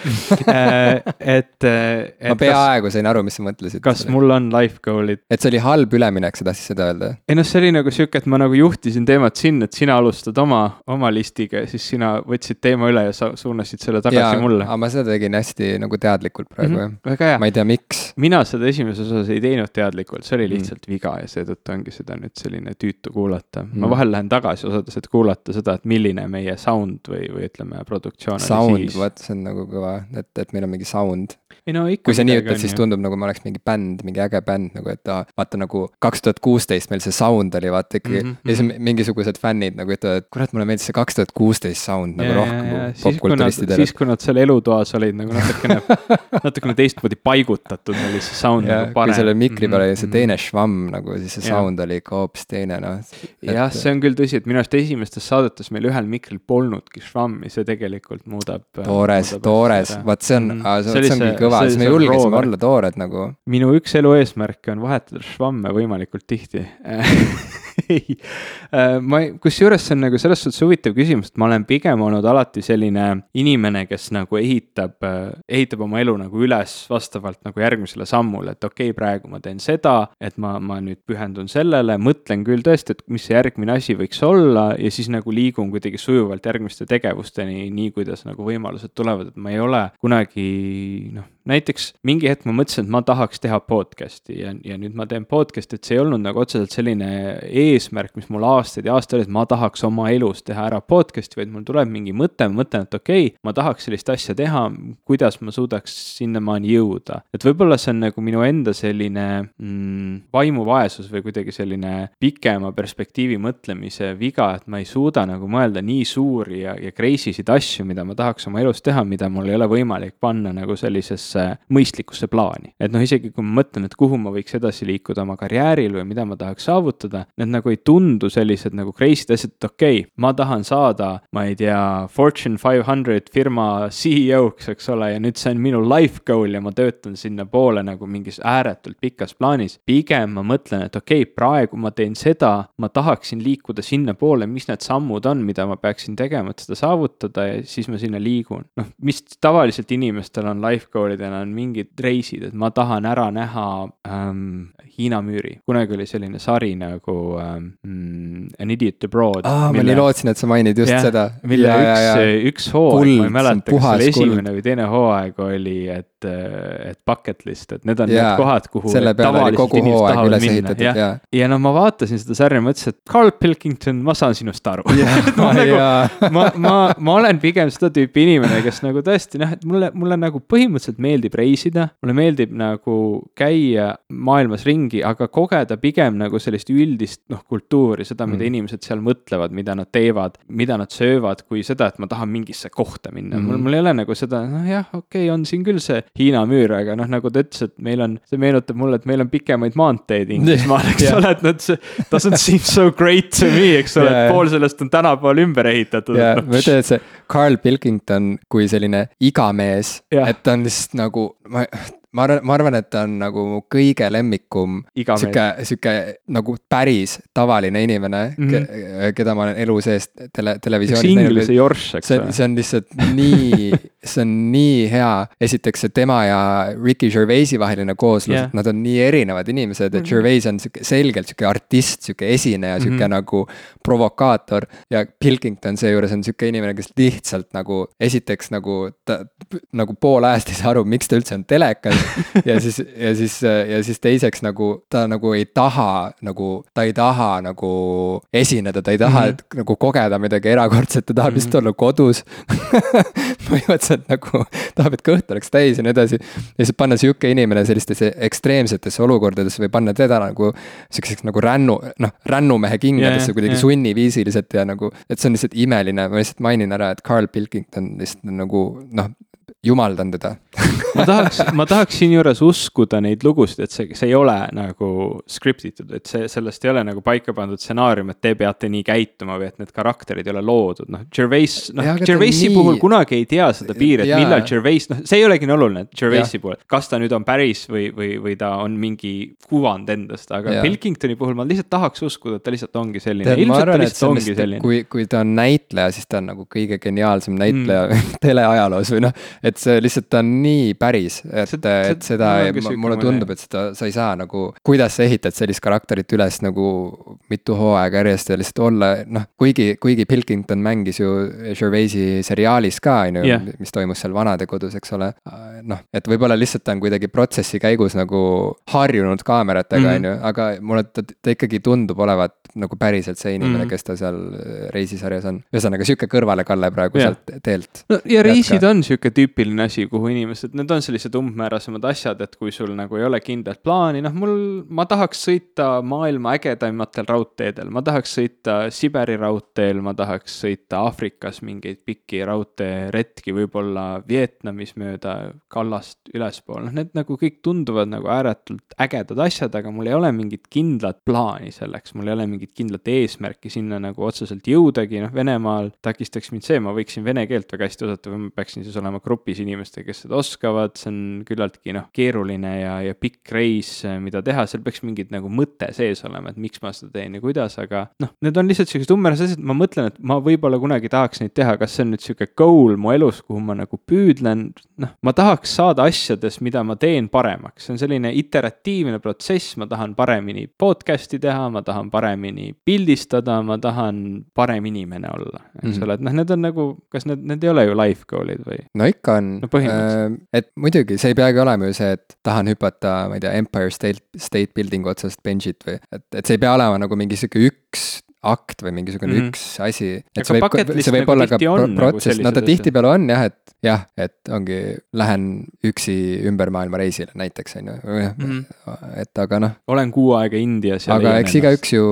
et, et ma peaaegu sain aru, mis sa mõtlesid. kas mul on life goal'id, et see oli halb üleminek, sa tahtsid seda öelda? ei noh, see oli nagu sihuke, et ma nagu juhtisin teemat sinna, et sina alustad oma, oma listiga ja siis sina võtsid teema üle ja sa suunasid selle tagasi mulle. aga ma seda tegin hästi nagu teadlikult praegu jah. väga hea ma, ei tea, miks. mina seda esimeses osas ei teinud teadlikult, see oli Mm. lihtsalt viga ja seetõttu ongi seda nüüd selline tüütu kuulata. Kuulata mm., ma vahel lähen tagasi osades, et kuulata seda, et milline meie sound või, või ütleme, produktsioon sound, oli siis. vot see on nagu kõva, et, et meil on mingi sound ei no ikka. kui sa nii ütled, siis tundub nagu ma oleks mingi bänd, mingi äge bänd nagu, et aa, vaata nagu kaks tuhat kuusteist meil see sound oli vaata ikkagi mm. -hmm. ja siis mhm. mingisugused fännid nagu ütlevad, et kurat, mulle meeldis see kaks tuhat kuusteist sound nagu ja, rohkem popkulturistidele. siis, kui nad seal elutoas olid nagu natukene [LAUGHS] natukene teistmoodi paigutatud, oli see sound ja, nagu parem. kui selle mikri peal oli see mhm. teine švamm nagu, siis see ja. sound oli ikka hoopis teine noh. Jah, see on küll tõsi, et minu arust esimestes saadetes meil ühel mikril polnudki švammi, see tegelikult muudab. toores, toores, vaat see on mm, -hmm. see, see ongi kõva, siis me julgesime olla toored nagu. minu üks elu eesmärke on vahetada švamme võimalikult tihti [LAUGHS] [LAUGHS] ei, äh, ma kusjuures see on nagu selles suhtes huvitav küsimus, et ma olen pigem olnud alati selline inimene, kes nagu ehitab, äh, ehitab oma elu nagu üles vastavalt nagu järgmisele sammule, et okei okay,, praegu ma teen seda, et ma, ma nüüd pühendun sellele, mõtlen küll tõesti, et mis see järgmine asi võiks olla ja siis nagu liigun kuidagi sujuvalt järgmiste tegevusteni, nii kuidas nagu võimalused tulevad, et ma ei ole kunagi noh, näiteks mingi hetk ma mõtlesin, et ma tahaks teha podcast'i ja, ja nüüd ma teen podcast'i, et see ei olnud nagu otseselt selline eesmärk, mis mul aastaid ja aastaid oli, et ma tahaks oma elus teha ära podcast'i, vaid mul tuleb mingi mõte, ma mõtlen, et okei okay,, ma tahaks sellist asja teha, kuidas ma suudaks sinnamaani jõuda. et võib-olla see on nagu minu enda selline mm, vaimuvaesus või kuidagi selline pikema perspektiivi mõtlemise viga, et ma ei suuda nagu mõelda nii suuri ja, ja crazy sid asju, mida ma tahaks oma elus teha, mida mul ei ole võimalik panna nagu sellisesse mõistlikusse, mõistlikusse plaani. et noh, isegi kui ma mõtlen, et kuhu ma võiks edasi liikuda oma karjääril või mida ma tahaks saavutada, need nagu ei tundu sellised nagu crazy'd asjad, et okei okay,, ma tahan saada, ma ei tea, Fortune five hundred firma CEO-ks, eks ole, ja nüüd see on minu life goal ja ma töötan sinnapoole nagu mingis ääretult pikas plaanis. pigem ma mõtlen, et okei okay,, praegu ma teen seda, ma tahaksin liikuda sinnapoole, mis need sammud on, mida ma peaksin tegema, et seda saavutada ja siis ma sinna liigun. noh, mis tavaliselt inimestel on life goal'id reeglina on mingid reisid, et ma tahan ära näha ähm, Hiina müüri. kunagi oli selline sari nagu ähm, An Idiot Abroad. aa, ma nii lootsin, et sa mainid just ja, seda. mille ja, üks, üks hooaeg, ma ei mäleta, kas see oli esimene või teine hooaeg oli, et, äh, et bucket list, et need on ja, need kohad, kuhu oli kogu hooaeg üles ehitatud, ja. ja no ma vaatasin seda sarja ja mõtlesin, et Carl Pilkington, ma saan sinust aru [LAUGHS] ma, nagu, ma, ma, ma olen pigem seda tüüpi inimene, kes nagu tõesti noh, et mulle, mulle nagu põhimõtteliselt meeldib reisida, mulle meeldib nagu käia maailmas ringi, aga kogeda pigem nagu sellist üldist noh, kultuuri, seda, mida mm. inimesed seal mõtlevad, mida nad teevad, mida nad söövad, kui seda, et ma tahan mingisse kohta minna mm., mul, mul ei ole nagu seda, noh jah, okei okay,, on siin küll see Hiina müür, aga noh, nagu ta ütles, et meil on, see meenutab mulle, et meil on pikemaid maanteid Inglismaal, eks yeah. ole, et noh, see doesn't seem so great to me, eks ole yeah., et pool sellest on tänapäeval ümber ehitatud. jaa, ma ütlen, et see Carl Pilkington kui selline igamees yeah., et ta on lihtsalt nagu ma ma arvan, ma arvan, et ta on nagu mu kõige lemmikum sihuke, sihuke nagu päris tavaline inimene mm, -hmm. keda ma olen elu sees tele, televisioonis näinud. Inglise jorš, eks ole. see on lihtsalt nii, see on nii hea. esiteks see tema ja Ricky Gervaisi vaheline kooslus yeah., nad on nii erinevad inimesed, et mm -hmm. Gervais on sihuke selgelt sihuke artist, sihuke esineja, sihuke mm -hmm. nagu provokaator. ja Pilkington seejuures on sihuke inimene, kes lihtsalt nagu esiteks nagu ta nagu pool ajast ei saa aru, miks ta üldse on telekas [LAUGHS] ja siis, ja siis, ja siis teiseks nagu ta nagu ei taha nagu, ta ei taha nagu esineda, ta ei taha mm, -hmm. et nagu kogeda midagi erakordset, ta tahab mm -hmm. lihtsalt olla kodus [LAUGHS] põhimõtteliselt nagu tahab, et kõht oleks täis ja nii edasi. ja siis panna sihuke inimene sellistesse ekstreemsetesse olukordadesse või panna teda nagu sihukeseks nagu rännu, noh, rännumehe kingadesse yeah, kuidagi yeah. sunniviisiliselt ja nagu, et see on lihtsalt imeline, ma lihtsalt mainin ära, et Carl Pilkington lihtsalt nagu noh, jumaldan teda ma tahaks, ma tahaks siinjuures uskuda neid lugusid, et see, see ei ole nagu script itud, et see, sellest ei ole nagu paika pandud stsenaarium, et te peate nii käituma või et need karakterid ei ole loodud, noh, Gervais, noh, Gervaisi nii... puhul kunagi ei tea seda piiri, et ja. millal Gervais, noh, see ei olegi nii oluline, Gervaisi puhul, kas ta nüüd on päris või, või, või ta on mingi kuvand endast, aga ja. Pilkingtoni puhul ma lihtsalt tahaks uskuda, et ta lihtsalt ongi selline, selline. kui, kui ta on näitleja, siis ta on nagu kõige geniaalsem näitleja mm. [LAUGHS] teleajaloos või noh, et see lihtsalt ta on nii päris, et, et seda, mulle tundub, et seda sa ei saa nagu, kuidas sa ehitad sellist karakterit üles nagu mitu hooaega järjest ja lihtsalt olla, noh, kuigi, kuigi Pilkington mängis ju Gervaisi seriaalis ka, on ju, mis toimus seal vanadekodus, eks ole. noh, et võib-olla lihtsalt ta on kuidagi protsessi käigus nagu harjunud kaameratega, mhm. on ju, aga mulle ta, ta ikkagi tundub olevat nagu päriselt see inimene mm., kes ta seal reisisarjas on. ühesõnaga sihuke kõrvalekalle praegu yeah. sealt teelt. no ja reisid Jätka. on sihuke tüüpiline asi, kuhu inimesed, need on sellised umbmäärasemad asjad, et kui sul nagu ei ole kindlat plaani, noh, mul, ma tahaks sõita maailma ägedamatel raudteedel, ma tahaks sõita Siberi raudteel, ma tahaks sõita Aafrikas mingeid pikki raudteeretki, võib-olla Vietnamis mööda kallast ülespoole, noh, need nagu kõik tunduvad nagu ääretult ägedad asjad, aga mul ei ole mingit kindlat plaani selleks, mul ei ole mingit kindlat eesmärki sinna nagu otseselt jõudagi, noh, Venemaal takistaks mind see, ma võiksin vene keelt väga hästi osata või ma peaksin siis olema grupis inimestega, kes seda oskavad, see on küllaltki noh, keeruline ja, ja pikk reis, mida teha, seal peaks mingid nagu mõte sees olema, et miks ma seda teen ja kuidas, aga noh, need on lihtsalt siuksed umbmäärased asjad, ma mõtlen, et ma võib-olla kunagi tahaks neid teha, kas see on nüüd sihuke goal mu elus, kuhu ma nagu püüdlen, noh, ma tahaks saada asjades, mida ma teen paremaks, see on selline iteratiivne protsess, ma tahan paremini podcast'i teha, ma tahan paremini pildistada, ma tahan parem inimene olla, eks mm -hmm. ole, et noh, need on nagu, kas need, need ei ole ju life goal'id või? no ikka on no, äh,, et muidugi, see ei peagi olema ju see, et tahan hüpata, ma ei tea, Empire State, State Building'u otsast bench'it või, et, et see ei pea olema nagu mingi sihuke üks akt või mingisugune mm -hmm. üks asi. et see võib, see võib nagu olla ka pro nagu protsess, no ta tihtipeale on jah, et jah, et ongi, lähen üksi ümber maailma reisile näiteks on ju mm, -hmm. et aga noh. olen kuu aega Indias. aga eks igaüks ju,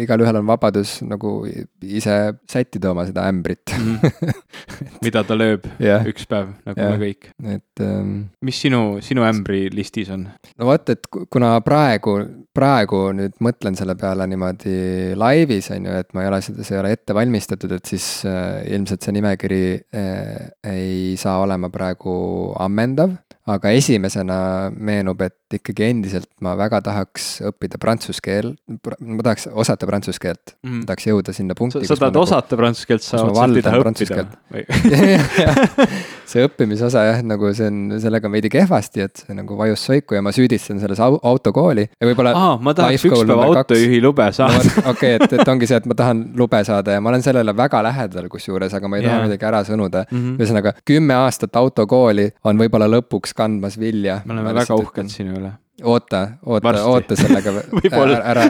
igalühel on vabadus nagu ise sättida oma seda ämbrit mm. -hmm. [LAUGHS] mida ta lööb yeah. üks päev, nagu yeah. me kõik. et um.... mis sinu, sinu ämbrilistis on? no vot, et kuna praegu, praegu nüüd mõtlen selle peale niimoodi laivis seis, on ju, et ma ei ole seda, see ei ole ette valmistatud, et siis äh, ilmselt see nimekiri äh, ei saa olema praegu ammendav. Aga esimesena meenub, et ikkagi endiselt ma väga tahaks õppida prantsuse keel, ma tahaks osata prantsuse keelt mm., tahaks jõuda sinna punkti. sa tahad nagu, osata prantsuse keelt, sa otseselt ei taha õppida või? [LAUGHS] see õppimisosa jah, nagu see on, sellega on veidi kehvasti, et see nagu vajus soiku ja ma süüdistan selles autokooli ja võib-olla. aa, ma tahaks üks päev autojuhi lube saada okei et, et ongi see, et ma tahan lube saada ja ma olen sellele väga lähedal kusjuures, aga ma ei yeah. taha midagi ära sõnuda mm -hmm.. ühesõnaga kümme aastat autokooli on võib-olla lõpuks kandmas vilja. me oleme väga uhked sinu üle. oota, oota, oota sellega [LAUGHS] ära, ära,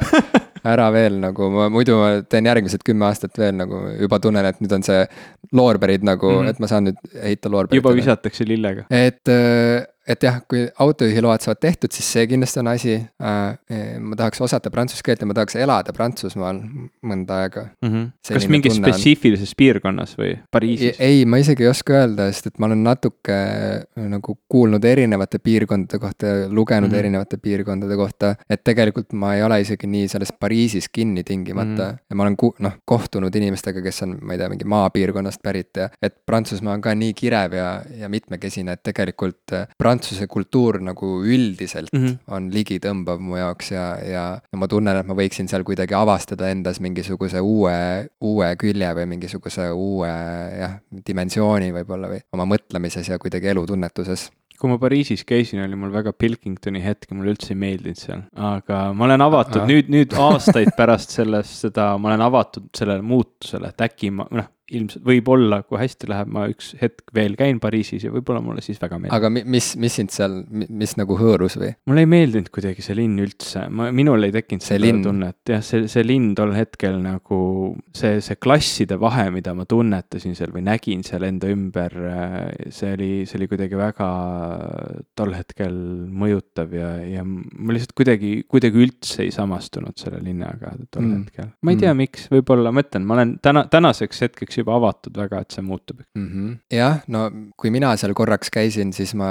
ära veel nagu, ma muidu ma teen järgmised kümme aastat veel nagu juba tunnen, et nüüd on see loorberid nagu mm, -hmm. et ma saan nüüd heita loorberit. juba visatakse lillega. et äh, et jah, kui autojuhiload saavad tehtud, siis see kindlasti on asi äh,. ma tahaks osata prantsuse keelt ja ma tahaks elada Prantsusmaal mõnda aega mm. -hmm. kas mingis spetsiifilises on... piirkonnas või Pariisis? ei, ma isegi ei oska öelda, sest et ma olen natuke äh, nagu kuulnud erinevate piirkondade kohta ja lugenud mm -hmm. erinevate piirkondade kohta. et tegelikult ma ei ole isegi nii selles Pariisis kinni tingimata mm -hmm. ja ma olen ku-, noh, kohtunud inimestega, kes on, ma ei tea, mingi maapiirkonnast pärit ja et Prantsusmaa on ka nii kirev ja, ja mitmekesine, et tegelikult Prantsusmaa äh, Prantsuse kultuur nagu üldiselt mm -hmm. on ligitõmbav mu jaoks ja, ja, ja ma tunnen, et ma võiksin seal kuidagi avastada endas mingisuguse uue, uue külje või mingisuguse uue jah, dimensiooni võib-olla või oma mõtlemises ja kuidagi elutunnetuses. Kui ma Pariisis käisin, oli mul väga Pilkingtoni hetk ja mulle üldse ei meeldinud seal, aga ma olen avatud nüüd, nüüd aastaid pärast sellest, seda, ma olen avatud sellele muutusele, et äkki ma, noh, ilmselt võib-olla, kui hästi läheb, ma üks hetk veel käin Pariisis ja võib-olla mulle siis väga meeldib. aga mis, mis sind seal, mis nagu hõõrus või? mulle ei meeldinud kuidagi see linn üldse, ma, minul ei tekkinud seda linn. tunnet, jah, see, see linn tol hetkel nagu see, see klasside vahe, mida ma tunnetasin seal või nägin seal enda ümber, see oli, see oli kuidagi väga tol hetkel mõjutav ja, ja ma lihtsalt kuidagi, kuidagi üldse ei samastunud selle linnaga tol mm. hetkel. ma ei tea mm., miks, võib-olla ma ütlen, ma olen täna, tänaseks hetkeks juba avatud väga, et see muutub mm. -hmm. jah, no kui mina seal korraks käisin, siis ma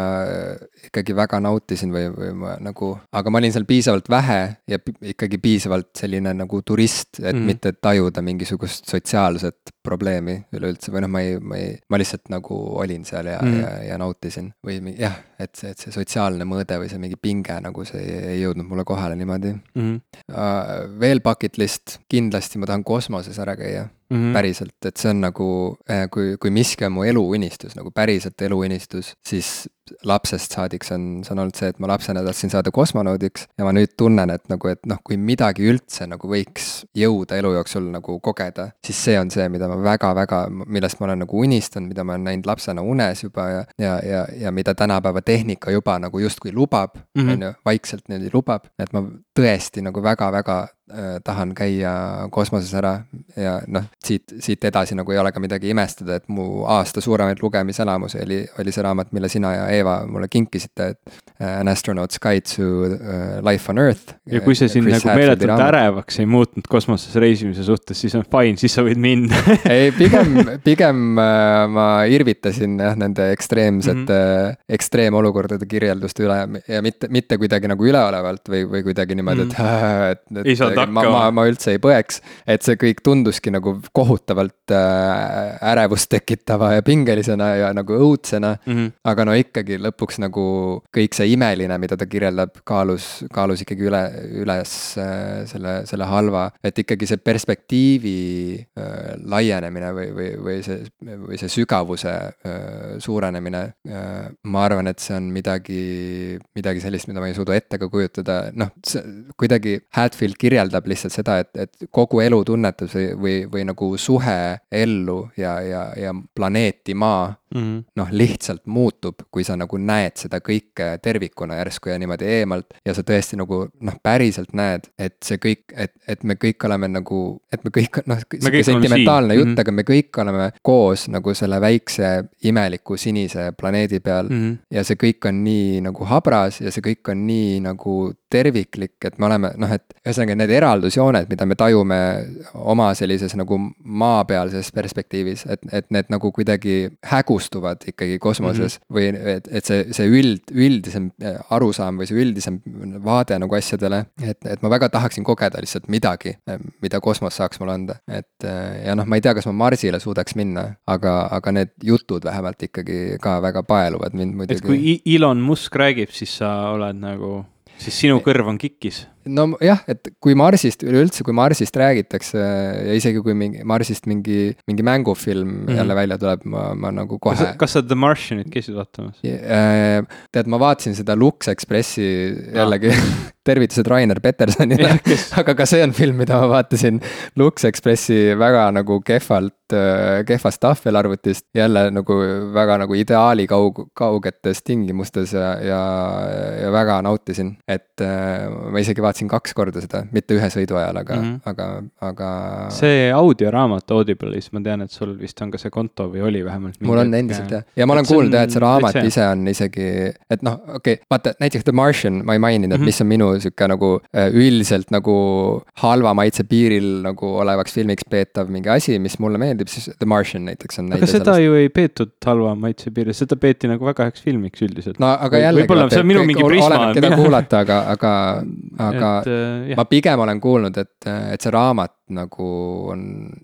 ikkagi väga nautisin või, või ma nagu, aga ma olin seal piisavalt vähe ja ikkagi piisavalt selline nagu turist, et mm -hmm. mitte tajuda mingisugust sotsiaalset probleemi üleüldse või noh, ma ei, ma ei, ma lihtsalt nagu olin seal ja mm, -hmm. ja, ja nautisin või jah, et see, et see sotsiaalne mõõde või see mingi pinge nagu see ei, ei jõudnud mulle kohale niimoodi mm. -hmm. Uh, veel bucket list, kindlasti ma tahan kosmoses ära käia mm. -hmm. päriselt, et see on nagu, äh, kui, kui miski on mu eluunistus, nagu päriselt eluunistus, siis lapsest saadik, see on, see on olnud see, et ma lapsena tahtsin saada kosmonaudiks ja ma nüüd tunnen, et nagu, et noh, kui midagi üldse nagu võiks jõuda elu jooksul nagu kogeda, siis see on see, mida ma väga-väga, millest ma olen nagu unistanud, mida ma olen näinud lapsena unes juba ja, ja, ja, ja mida tänapäeva tehnika juba nagu justkui lubab, Mhm. on ju, vaikselt niimoodi lubab, et ma tõesti nagu väga-väga äh, tahan käia kosmoses ära ja noh, siit, siit edasi nagu ei ole ka midagi imestada, et mu aasta suuremaid lugemiselamusi oli, oli see raamat, mille sina ja Eeva mulle kinkisite, et äh, An astronaut's guide to uh, life on earth. ja kui see sind nagu meeletult ärevaks ei muutnud kosmoses reisimise suhtes, siis on fine, siis sa võid minna [LAUGHS] ei, pigem, [LAUGHS] pigem äh, ma irvitasin jah, nende ekstreemsete mm, -hmm. ekstreemolukordade kirjelduste üle ja mitte, mitte kuidagi nagu üleolevalt või, või kuidagi niimoodi, et mm, -hmm. [LAUGHS] et, et. saanud ma, ma, ma üldse ei põeks, et see kõik tunduski nagu kohutavalt äh, ärevust tekitava ja pingelisena ja nagu õudsena mm. -hmm. aga no ikkagi lõpuks nagu kõik see imeline, mida ta kirjeldab, kaalus, kaalus ikkagi üle, üles äh, selle, selle halva, et ikkagi see perspektiivi äh, laienemine või, või, või see, või see sügavuse äh, suurenemine äh,. ma arvan, et see on midagi, midagi sellist, mida ma ei suuda ette ka kujutada, noh, kuidagi Hatfield kirjeldab lihtsalt seda, et, et kogu elu tunnetus või, või, või nagu suhe ellu ja, ja, ja planeeti Maa mm -hmm. noh, lihtsalt muutub, kui sa nagu näed seda kõike tervikuna järsku ja niimoodi eemalt ja sa tõesti nagu noh, päriselt näed, et see kõik, et, et me kõik oleme nagu, et me kõik noh, sihuke sentimentaalne jutt mm, -hmm. aga me kõik oleme koos nagu selle väikse imeliku sinise planeedi peal mm. -hmm. ja see kõik on nii nagu habras ja see kõik on nii nagu terviklik, et me oleme noh, et ühesõnaga need eraldusjooned, mida me tajume oma sellises nagu maapealses perspektiivis, et, et need nagu kuidagi hägustuvad ikkagi kosmoses mm. -hmm. või et, et see, see üld, üldisem arusaam või see üldisem vaade nagu asjadele, et, et ma väga tahaksin kogeda lihtsalt midagi, mida kosmos saaks mulle anda, et ja noh, ma ei tea, kas ma Marsile suudaks minna, aga, aga need jutud vähemalt ikkagi ka väga paeluvad mind muidugi. et kui Elon Musk räägib, siis sa oled nagu siis sinu kõrv on kikkis. nojah, et kui Marsist, üleüldse, kui Marsist räägitakse ja isegi kui mingi Marsist mingi, mingi mängufilm mm -hmm. jälle välja tuleb, ma, ma nagu kohe. kas sa The Martianit käisid vaatamas? tead, ma vaatasin seda Lux Expressi jällegi [LAUGHS] tervitused Rainer Petersonile, [LAUGHS] aga ka see on film, mida ma vaatasin Lux Expressi väga nagu kehvalt, kehvast tahvelarvutist. jälle nagu väga nagu ideaali kaug-, kaugetes tingimustes ja, ja, ja väga nautisin. et ma isegi vaatasin kaks korda seda, mitte ühe sõidu ajal, aga mm, -hmm. aga, aga. see audioraamat Audible'is, ma tean, et sul vist on ka see konto või oli vähemalt. mul on endiselt jah, ja ma olen kuulnud jah, et see raamat ise on isegi, et noh, okei okay,, vaata näiteks The Martian, ma ei maininud, et mm -hmm. mis on minu sihuke nagu üldiselt nagu halva maitse piiril nagu olevaks filmiks peetav mingi asi, mis mulle meeldib, siis The Martian näiteks on. aga seda sellest. ju ei peetud halva maitse piiril, seda peeti nagu väga heaks filmiks üldiselt. no aga jällegi. võib-olla see on minu mingi prisma. keda kuulata, aga, aga, aga [LAUGHS] et, äh, ma pigem olen kuulnud, et, et see raamat nagu on,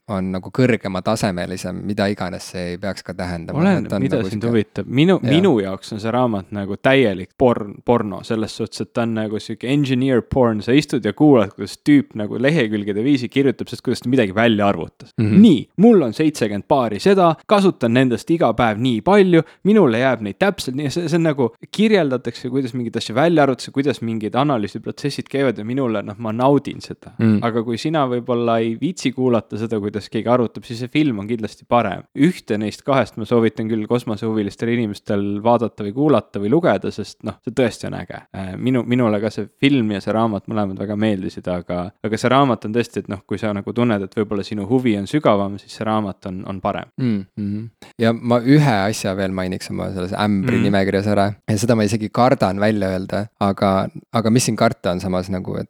on nagu kõrgematasemelisem, mida iganes see ei peaks ka tähendama. oleneb, mida nagu sind huvitab, minu, minu jaoks on see raamat nagu täielik porn, porno selles suhtes, et ta on nagu sihuke engineer porn, sa istud ja kuulad, kuidas tüüp nagu lehekülgede viisi kirjutab sellest, kuidas ta midagi välja arvutas mm. -hmm. nii, mul on seitsekümmend paari seda, kasutan nendest iga päev nii palju, minule jääb neid täpselt nii, see, see on nagu kirjeldatakse, kuidas mingeid asju välja arvutatakse, kuidas mingid analüüsiprotsessid käivad ja minule, noh, ma naudin seda mm. -hmm. aga kui sina võib-olla ei viitsi kuulata seda, kuidas keegi arvutab, siis see film on kindlasti parem. ühte neist kahest ma soovitan küll kosmosehuvilistel inimestel vaadata või kuulata või lugeda, sest noh, see tõesti on äge. minu, minule ka see film ja see raamat mõlemad väga meeldisid, aga, aga see raamat on tõesti, et noh, kui sa nagu tunned, et võib-olla sinu huvi on sügavam, siis see raamat on, on parem mm. -hmm. ja ma ühe asja veel mainiks oma selles ämbri mm -hmm. nimekirjas ära ja seda ma isegi kardan välja öelda, aga, aga mis siin karta on samas nagu, et,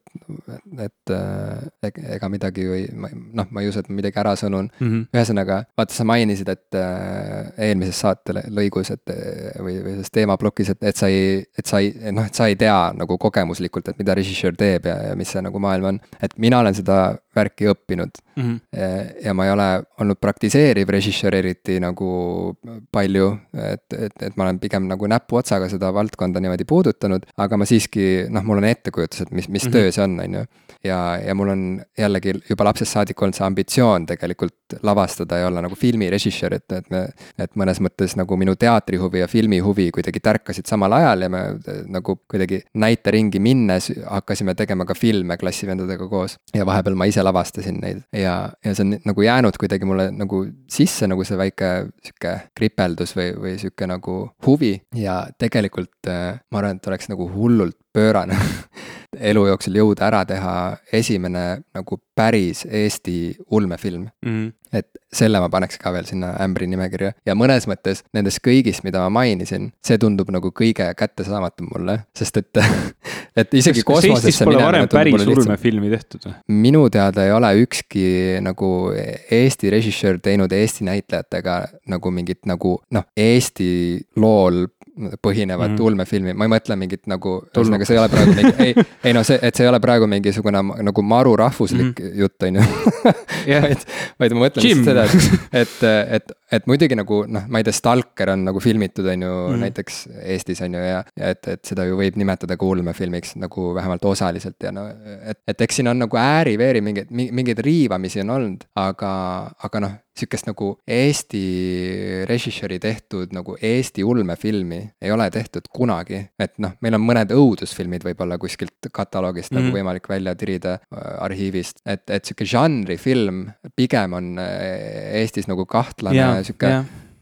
et, et ega midagi ju ei, noh, ma ei usu, et ma midagi ära sõnun mm. -hmm. ühesõnaga, vaata, sa mainisid, et äh, eelmises saate lõigus, et või, või selles teemaplokis, et, et sa ei, et sa ei, noh, et sa ei tea nagu kogemuslikult, et mida režissöör teeb ja, ja mis see nagu maailm on. et mina olen seda värki õppinud mm. -hmm. ja ma ei ole olnud praktiseeriv režissöör eriti nagu palju, et, et, et ma olen pigem nagu näpuotsaga seda valdkonda niimoodi puudutanud, aga ma siiski noh, mul on ettekujutus, et mis, mis mm -hmm. töö see on, on ju. ja, ja mul on jällegi juba lapsest saadik olnud see ambitsioon tegelikult lavastada ja olla nagu filmirežissöör, et, et me, et mõnes mõttes nagu minu teatrihuvi ja filmihuvi kuidagi tärkasid samal ajal ja me nagu kuidagi näiteringi minnes hakkasime tegema ka filme klassivendadega koos. ja vahepeal ma ise lavastasin neid ja, ja see on nagu jäänud kuidagi mulle nagu sisse nagu see väike sihuke kripeldus või, või sihuke nagu huvi. Ja tegelikult äh, ma arvan, et oleks nagu hullult pöörane [LAUGHS] elu jooksul jõuda ära teha esimene nagu päris Eesti ulmefilm mm. -hmm. et selle ma paneks ka veel sinna ämbri nimekirja ja mõnes mõttes nendest kõigist, mida ma mainisin, see tundub nagu kõige kättesaamatum mulle, sest et [LAUGHS] et isegi kas, Eestis pole varem päris ulmefilmi tehtud või? minu teada ei ole ükski nagu Eesti režissöör teinud Eesti näitlejatega nagu mingit nagu noh, Eesti lool põhinevat mm. -hmm. ulmefilmi, ma ei mõtle mingit nagu, ühesõnaga see ei ole praegu mingi, ei, ei no see, et see ei ole praegu mingisugune nagu maru rahvuslik mm -hmm. jutt, on ju. [LAUGHS] Vaid, vaid ma mõtlen lihtsalt seda, et, et, et, et muidugi nagu noh, ma ei tea, Stalker on nagu filmitud, on ju mm, -hmm. näiteks Eestis on ju ja, ja et, et seda ju võib nimetada ka ulmefilmiks nagu vähemalt osaliselt ja no, et, et eks siin on nagu ääri-veeri mingeid, mingeid riivamisi on olnud, aga, aga noh sihukest nagu Eesti režissööri tehtud nagu Eesti ulmefilmi ei ole tehtud kunagi. et noh, meil on mõned õudusfilmid võib-olla kuskilt kataloogist mm -hmm. nagu mhm. võimalik välja tirida äh, arhiivist, et, et sihuke žanrifilm pigem on äh, Eestis nagu kahtlane sihuke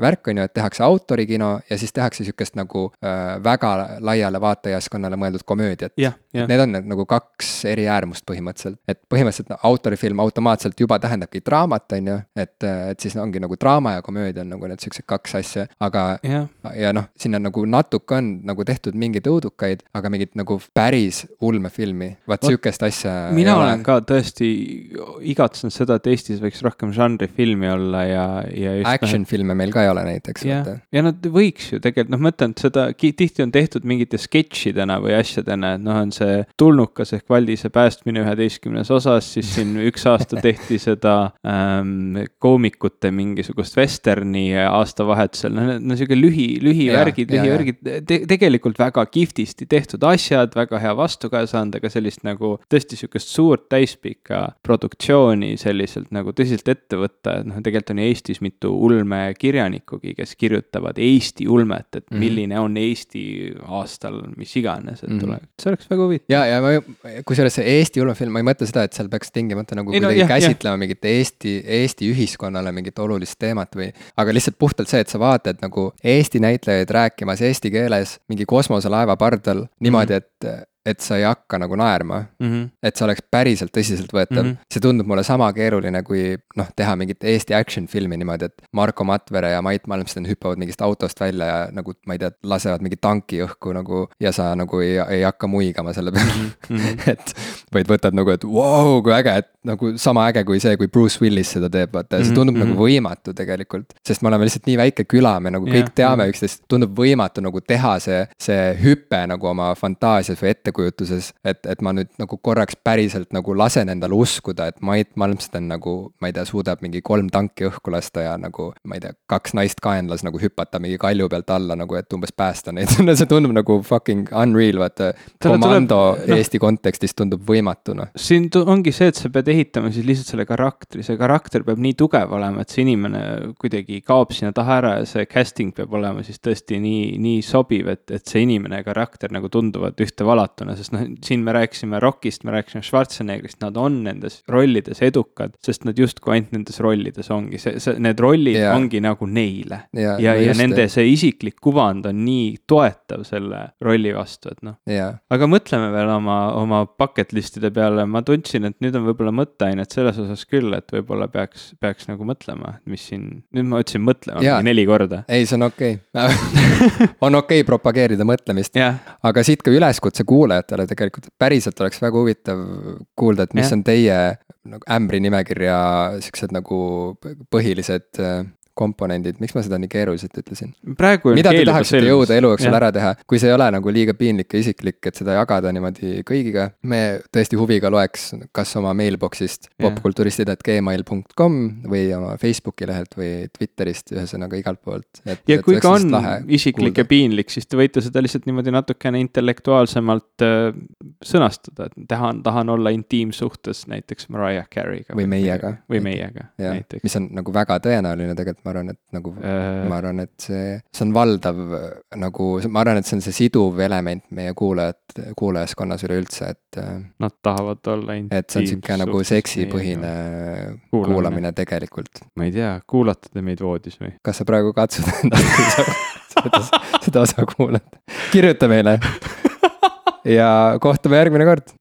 värk, on ju, et tehakse autorikino ja siis tehakse sihukest nagu äh, väga laiale vaatajaskonnale mõeldud komöödiat yeah,. Yeah. Need on need nagu kaks eri äärmust põhimõtteliselt, et põhimõtteliselt autorifilm automaatselt juba tähendabki draamat, on ju, et, et siis ongi nagu draama ja komöödia on nagu need siuksed kaks asja, aga yeah. ja noh, sinna nagu natuke on nagu tehtud mingeid õudukaid, aga mingit nagu päris ulmefilmi, vaat sihukest asja. mina olen ka tõesti igatsenud seda, et Eestis võiks rohkem žanrifilmi olla ja, ja. Action filme meil ka ei ole näiteks. ja, ja nad võiks ju tegelikult, noh, ma ütlen, et seda tihti on tehtud mingite sketšidena või asjadena, et noh, on see tulnukas ehk Valdise päästmine üheteistkümnes osas, siis [LAUGHS] siin üks aasta tehti seda ähm, koomikute mingisugust vesterni aastavahetusel, noh, no sihuke lühi, lühivärgid, lühivärgid. te, tegelikult väga kihvtisti tehtud asjad, väga hea vastukaja saanud, aga sellist nagu tõesti sihukest suurt täispikka produktsiooni selliselt nagu tõsiselt ette võtta, et noh, tegelikult on Eestis mitu ulmekirjanikku kirjanikugi, kes kirjutavad Eesti ulmet, et mm -hmm. milline on Eesti aastal, mis iganes, et mm -hmm. tuleb, see oleks väga huvitav. ja, ja ma, kusjuures see Eesti ulmefilm, ma ei mõtle seda, et seal peaks tingimata nagu ei, kuidagi no, jah, käsitlema jah. mingit Eesti, Eesti ühiskonnale mingit olulist teemat või. aga lihtsalt puhtalt see, et sa vaatad nagu Eesti näitlejaid rääkimas eesti keeles mingi kosmoselaeva pardal niimoodi, et et sa ei hakka nagu naerma mm. -hmm. et see oleks päriselt tõsiseltvõetav mm. -hmm. see tundub mulle sama keeruline, kui noh, teha mingit Eesti action filmi niimoodi, et Marko Matvere ja Mait Malmsten hüppavad mingist autost välja ja nagu ma ei tea, lasevad mingi tanki õhku nagu. ja sa nagu ei, ei hakka muigama selle peale mm. -hmm. [LAUGHS] et vaid võtad nagu, et vau wow,, kui äge, et nagu sama äge kui see, kui Bruce Willis seda teeb, vaata ja see mhm, tundub mm -hmm. nagu võimatu tegelikult. sest me oleme lihtsalt nii väike küla, me nagu kõik yeah, teame yeah. üksteist, tundub võimatu nagu teha see, see hüpe nagu oma fantaasias või ette ettekujutuses, et, et ma nüüd nagu korraks päriselt nagu lasen endale uskuda, et Mait Malmsten nagu, ma ei tea, suudab mingi kolm tanki õhku lasta ja nagu, ma ei tea, kaks naist kaenlas nagu hüpata mingi kalju pealt alla nagu, et umbes päästa neid [LAUGHS] see tundub nagu fucking unreal, vaata. komando tuleb, no, Eesti kontekstis tundub võimatu, noh. siin ongi see, et sa pead ehitama siis lihtsalt selle karakteri, see karakter peab nii tugev olema, et see inimene kuidagi kaob sinna taha ära ja see casting peab olema siis tõesti nii, nii sobiv, et, et see inimene ja karakter nagu tunduvad ühte valatuna, sest noh, siin me rääkisime Rockist, me rääkisime Schwarzeneggerist, nad on nendes rollides edukad, sest nad justkui ainult nendes rollides ongi, see, see, need rollid yeah. ongi nagu neile. ja, ja, ja nende see isiklik kuvand on nii toetav selle rolli vastu, et noh yeah.. aga mõtleme veel oma, oma bucket list'ide peale, ma tundsin, et nüüd on võib-olla mõtteainet selles osas küll, et võib-olla peaks, peaks nagu mõtlema, mis siin, nüüd ma ütlesin mõtlema neli korda. ei, see on okei okay. [LAUGHS] on okei okay propageerida mõtlemist aga siit ka üleskutse kuulajatele kuulajatele tegelikult, päriselt oleks väga huvitav kuulda, et mis ja. on teie nagu ämbri nimekirja siuksed nagu põhilised äh, komponendid, miks ma seda nii keeruliselt ütlesin? mida te tahaksite jõuda elu jooksul ära teha, kui see ei ole nagu liiga piinlik ja isiklik, et seda jagada niimoodi kõigiga. me tõesti huviga loeks kas oma mailbox'ist popkulturistid.gmail.com või oma Facebooki lehelt või Twitterist, ühesõnaga igalt poolt. ja kui ka on isiklik ja piinlik, siis te võite seda lihtsalt niimoodi natukene intellektuaalsemalt äh, sõnastada, et tahan, tahan olla intiimsuhtes näiteks Mariah Carey'ga. Või meiega. või meiega näiteks. mis on nagu väga tõenäoline tegelikult, ma arvan, et nagu Äh, ma arvan, et see, see on valdav nagu, ma arvan, et see on see siduv element meie kuulajat, kuulajaskonnas üleüldse, et. Nad tahavad olla et see on sihuke nagu seksipõhine kuulamine. kuulamine tegelikult. ma ei tea, kuulate te meid voodis või? kas sa praegu katsud endale [LAUGHS] seda, seda osa kuulata? kirjuta meile. [LAUGHS] ja kohtume järgmine kord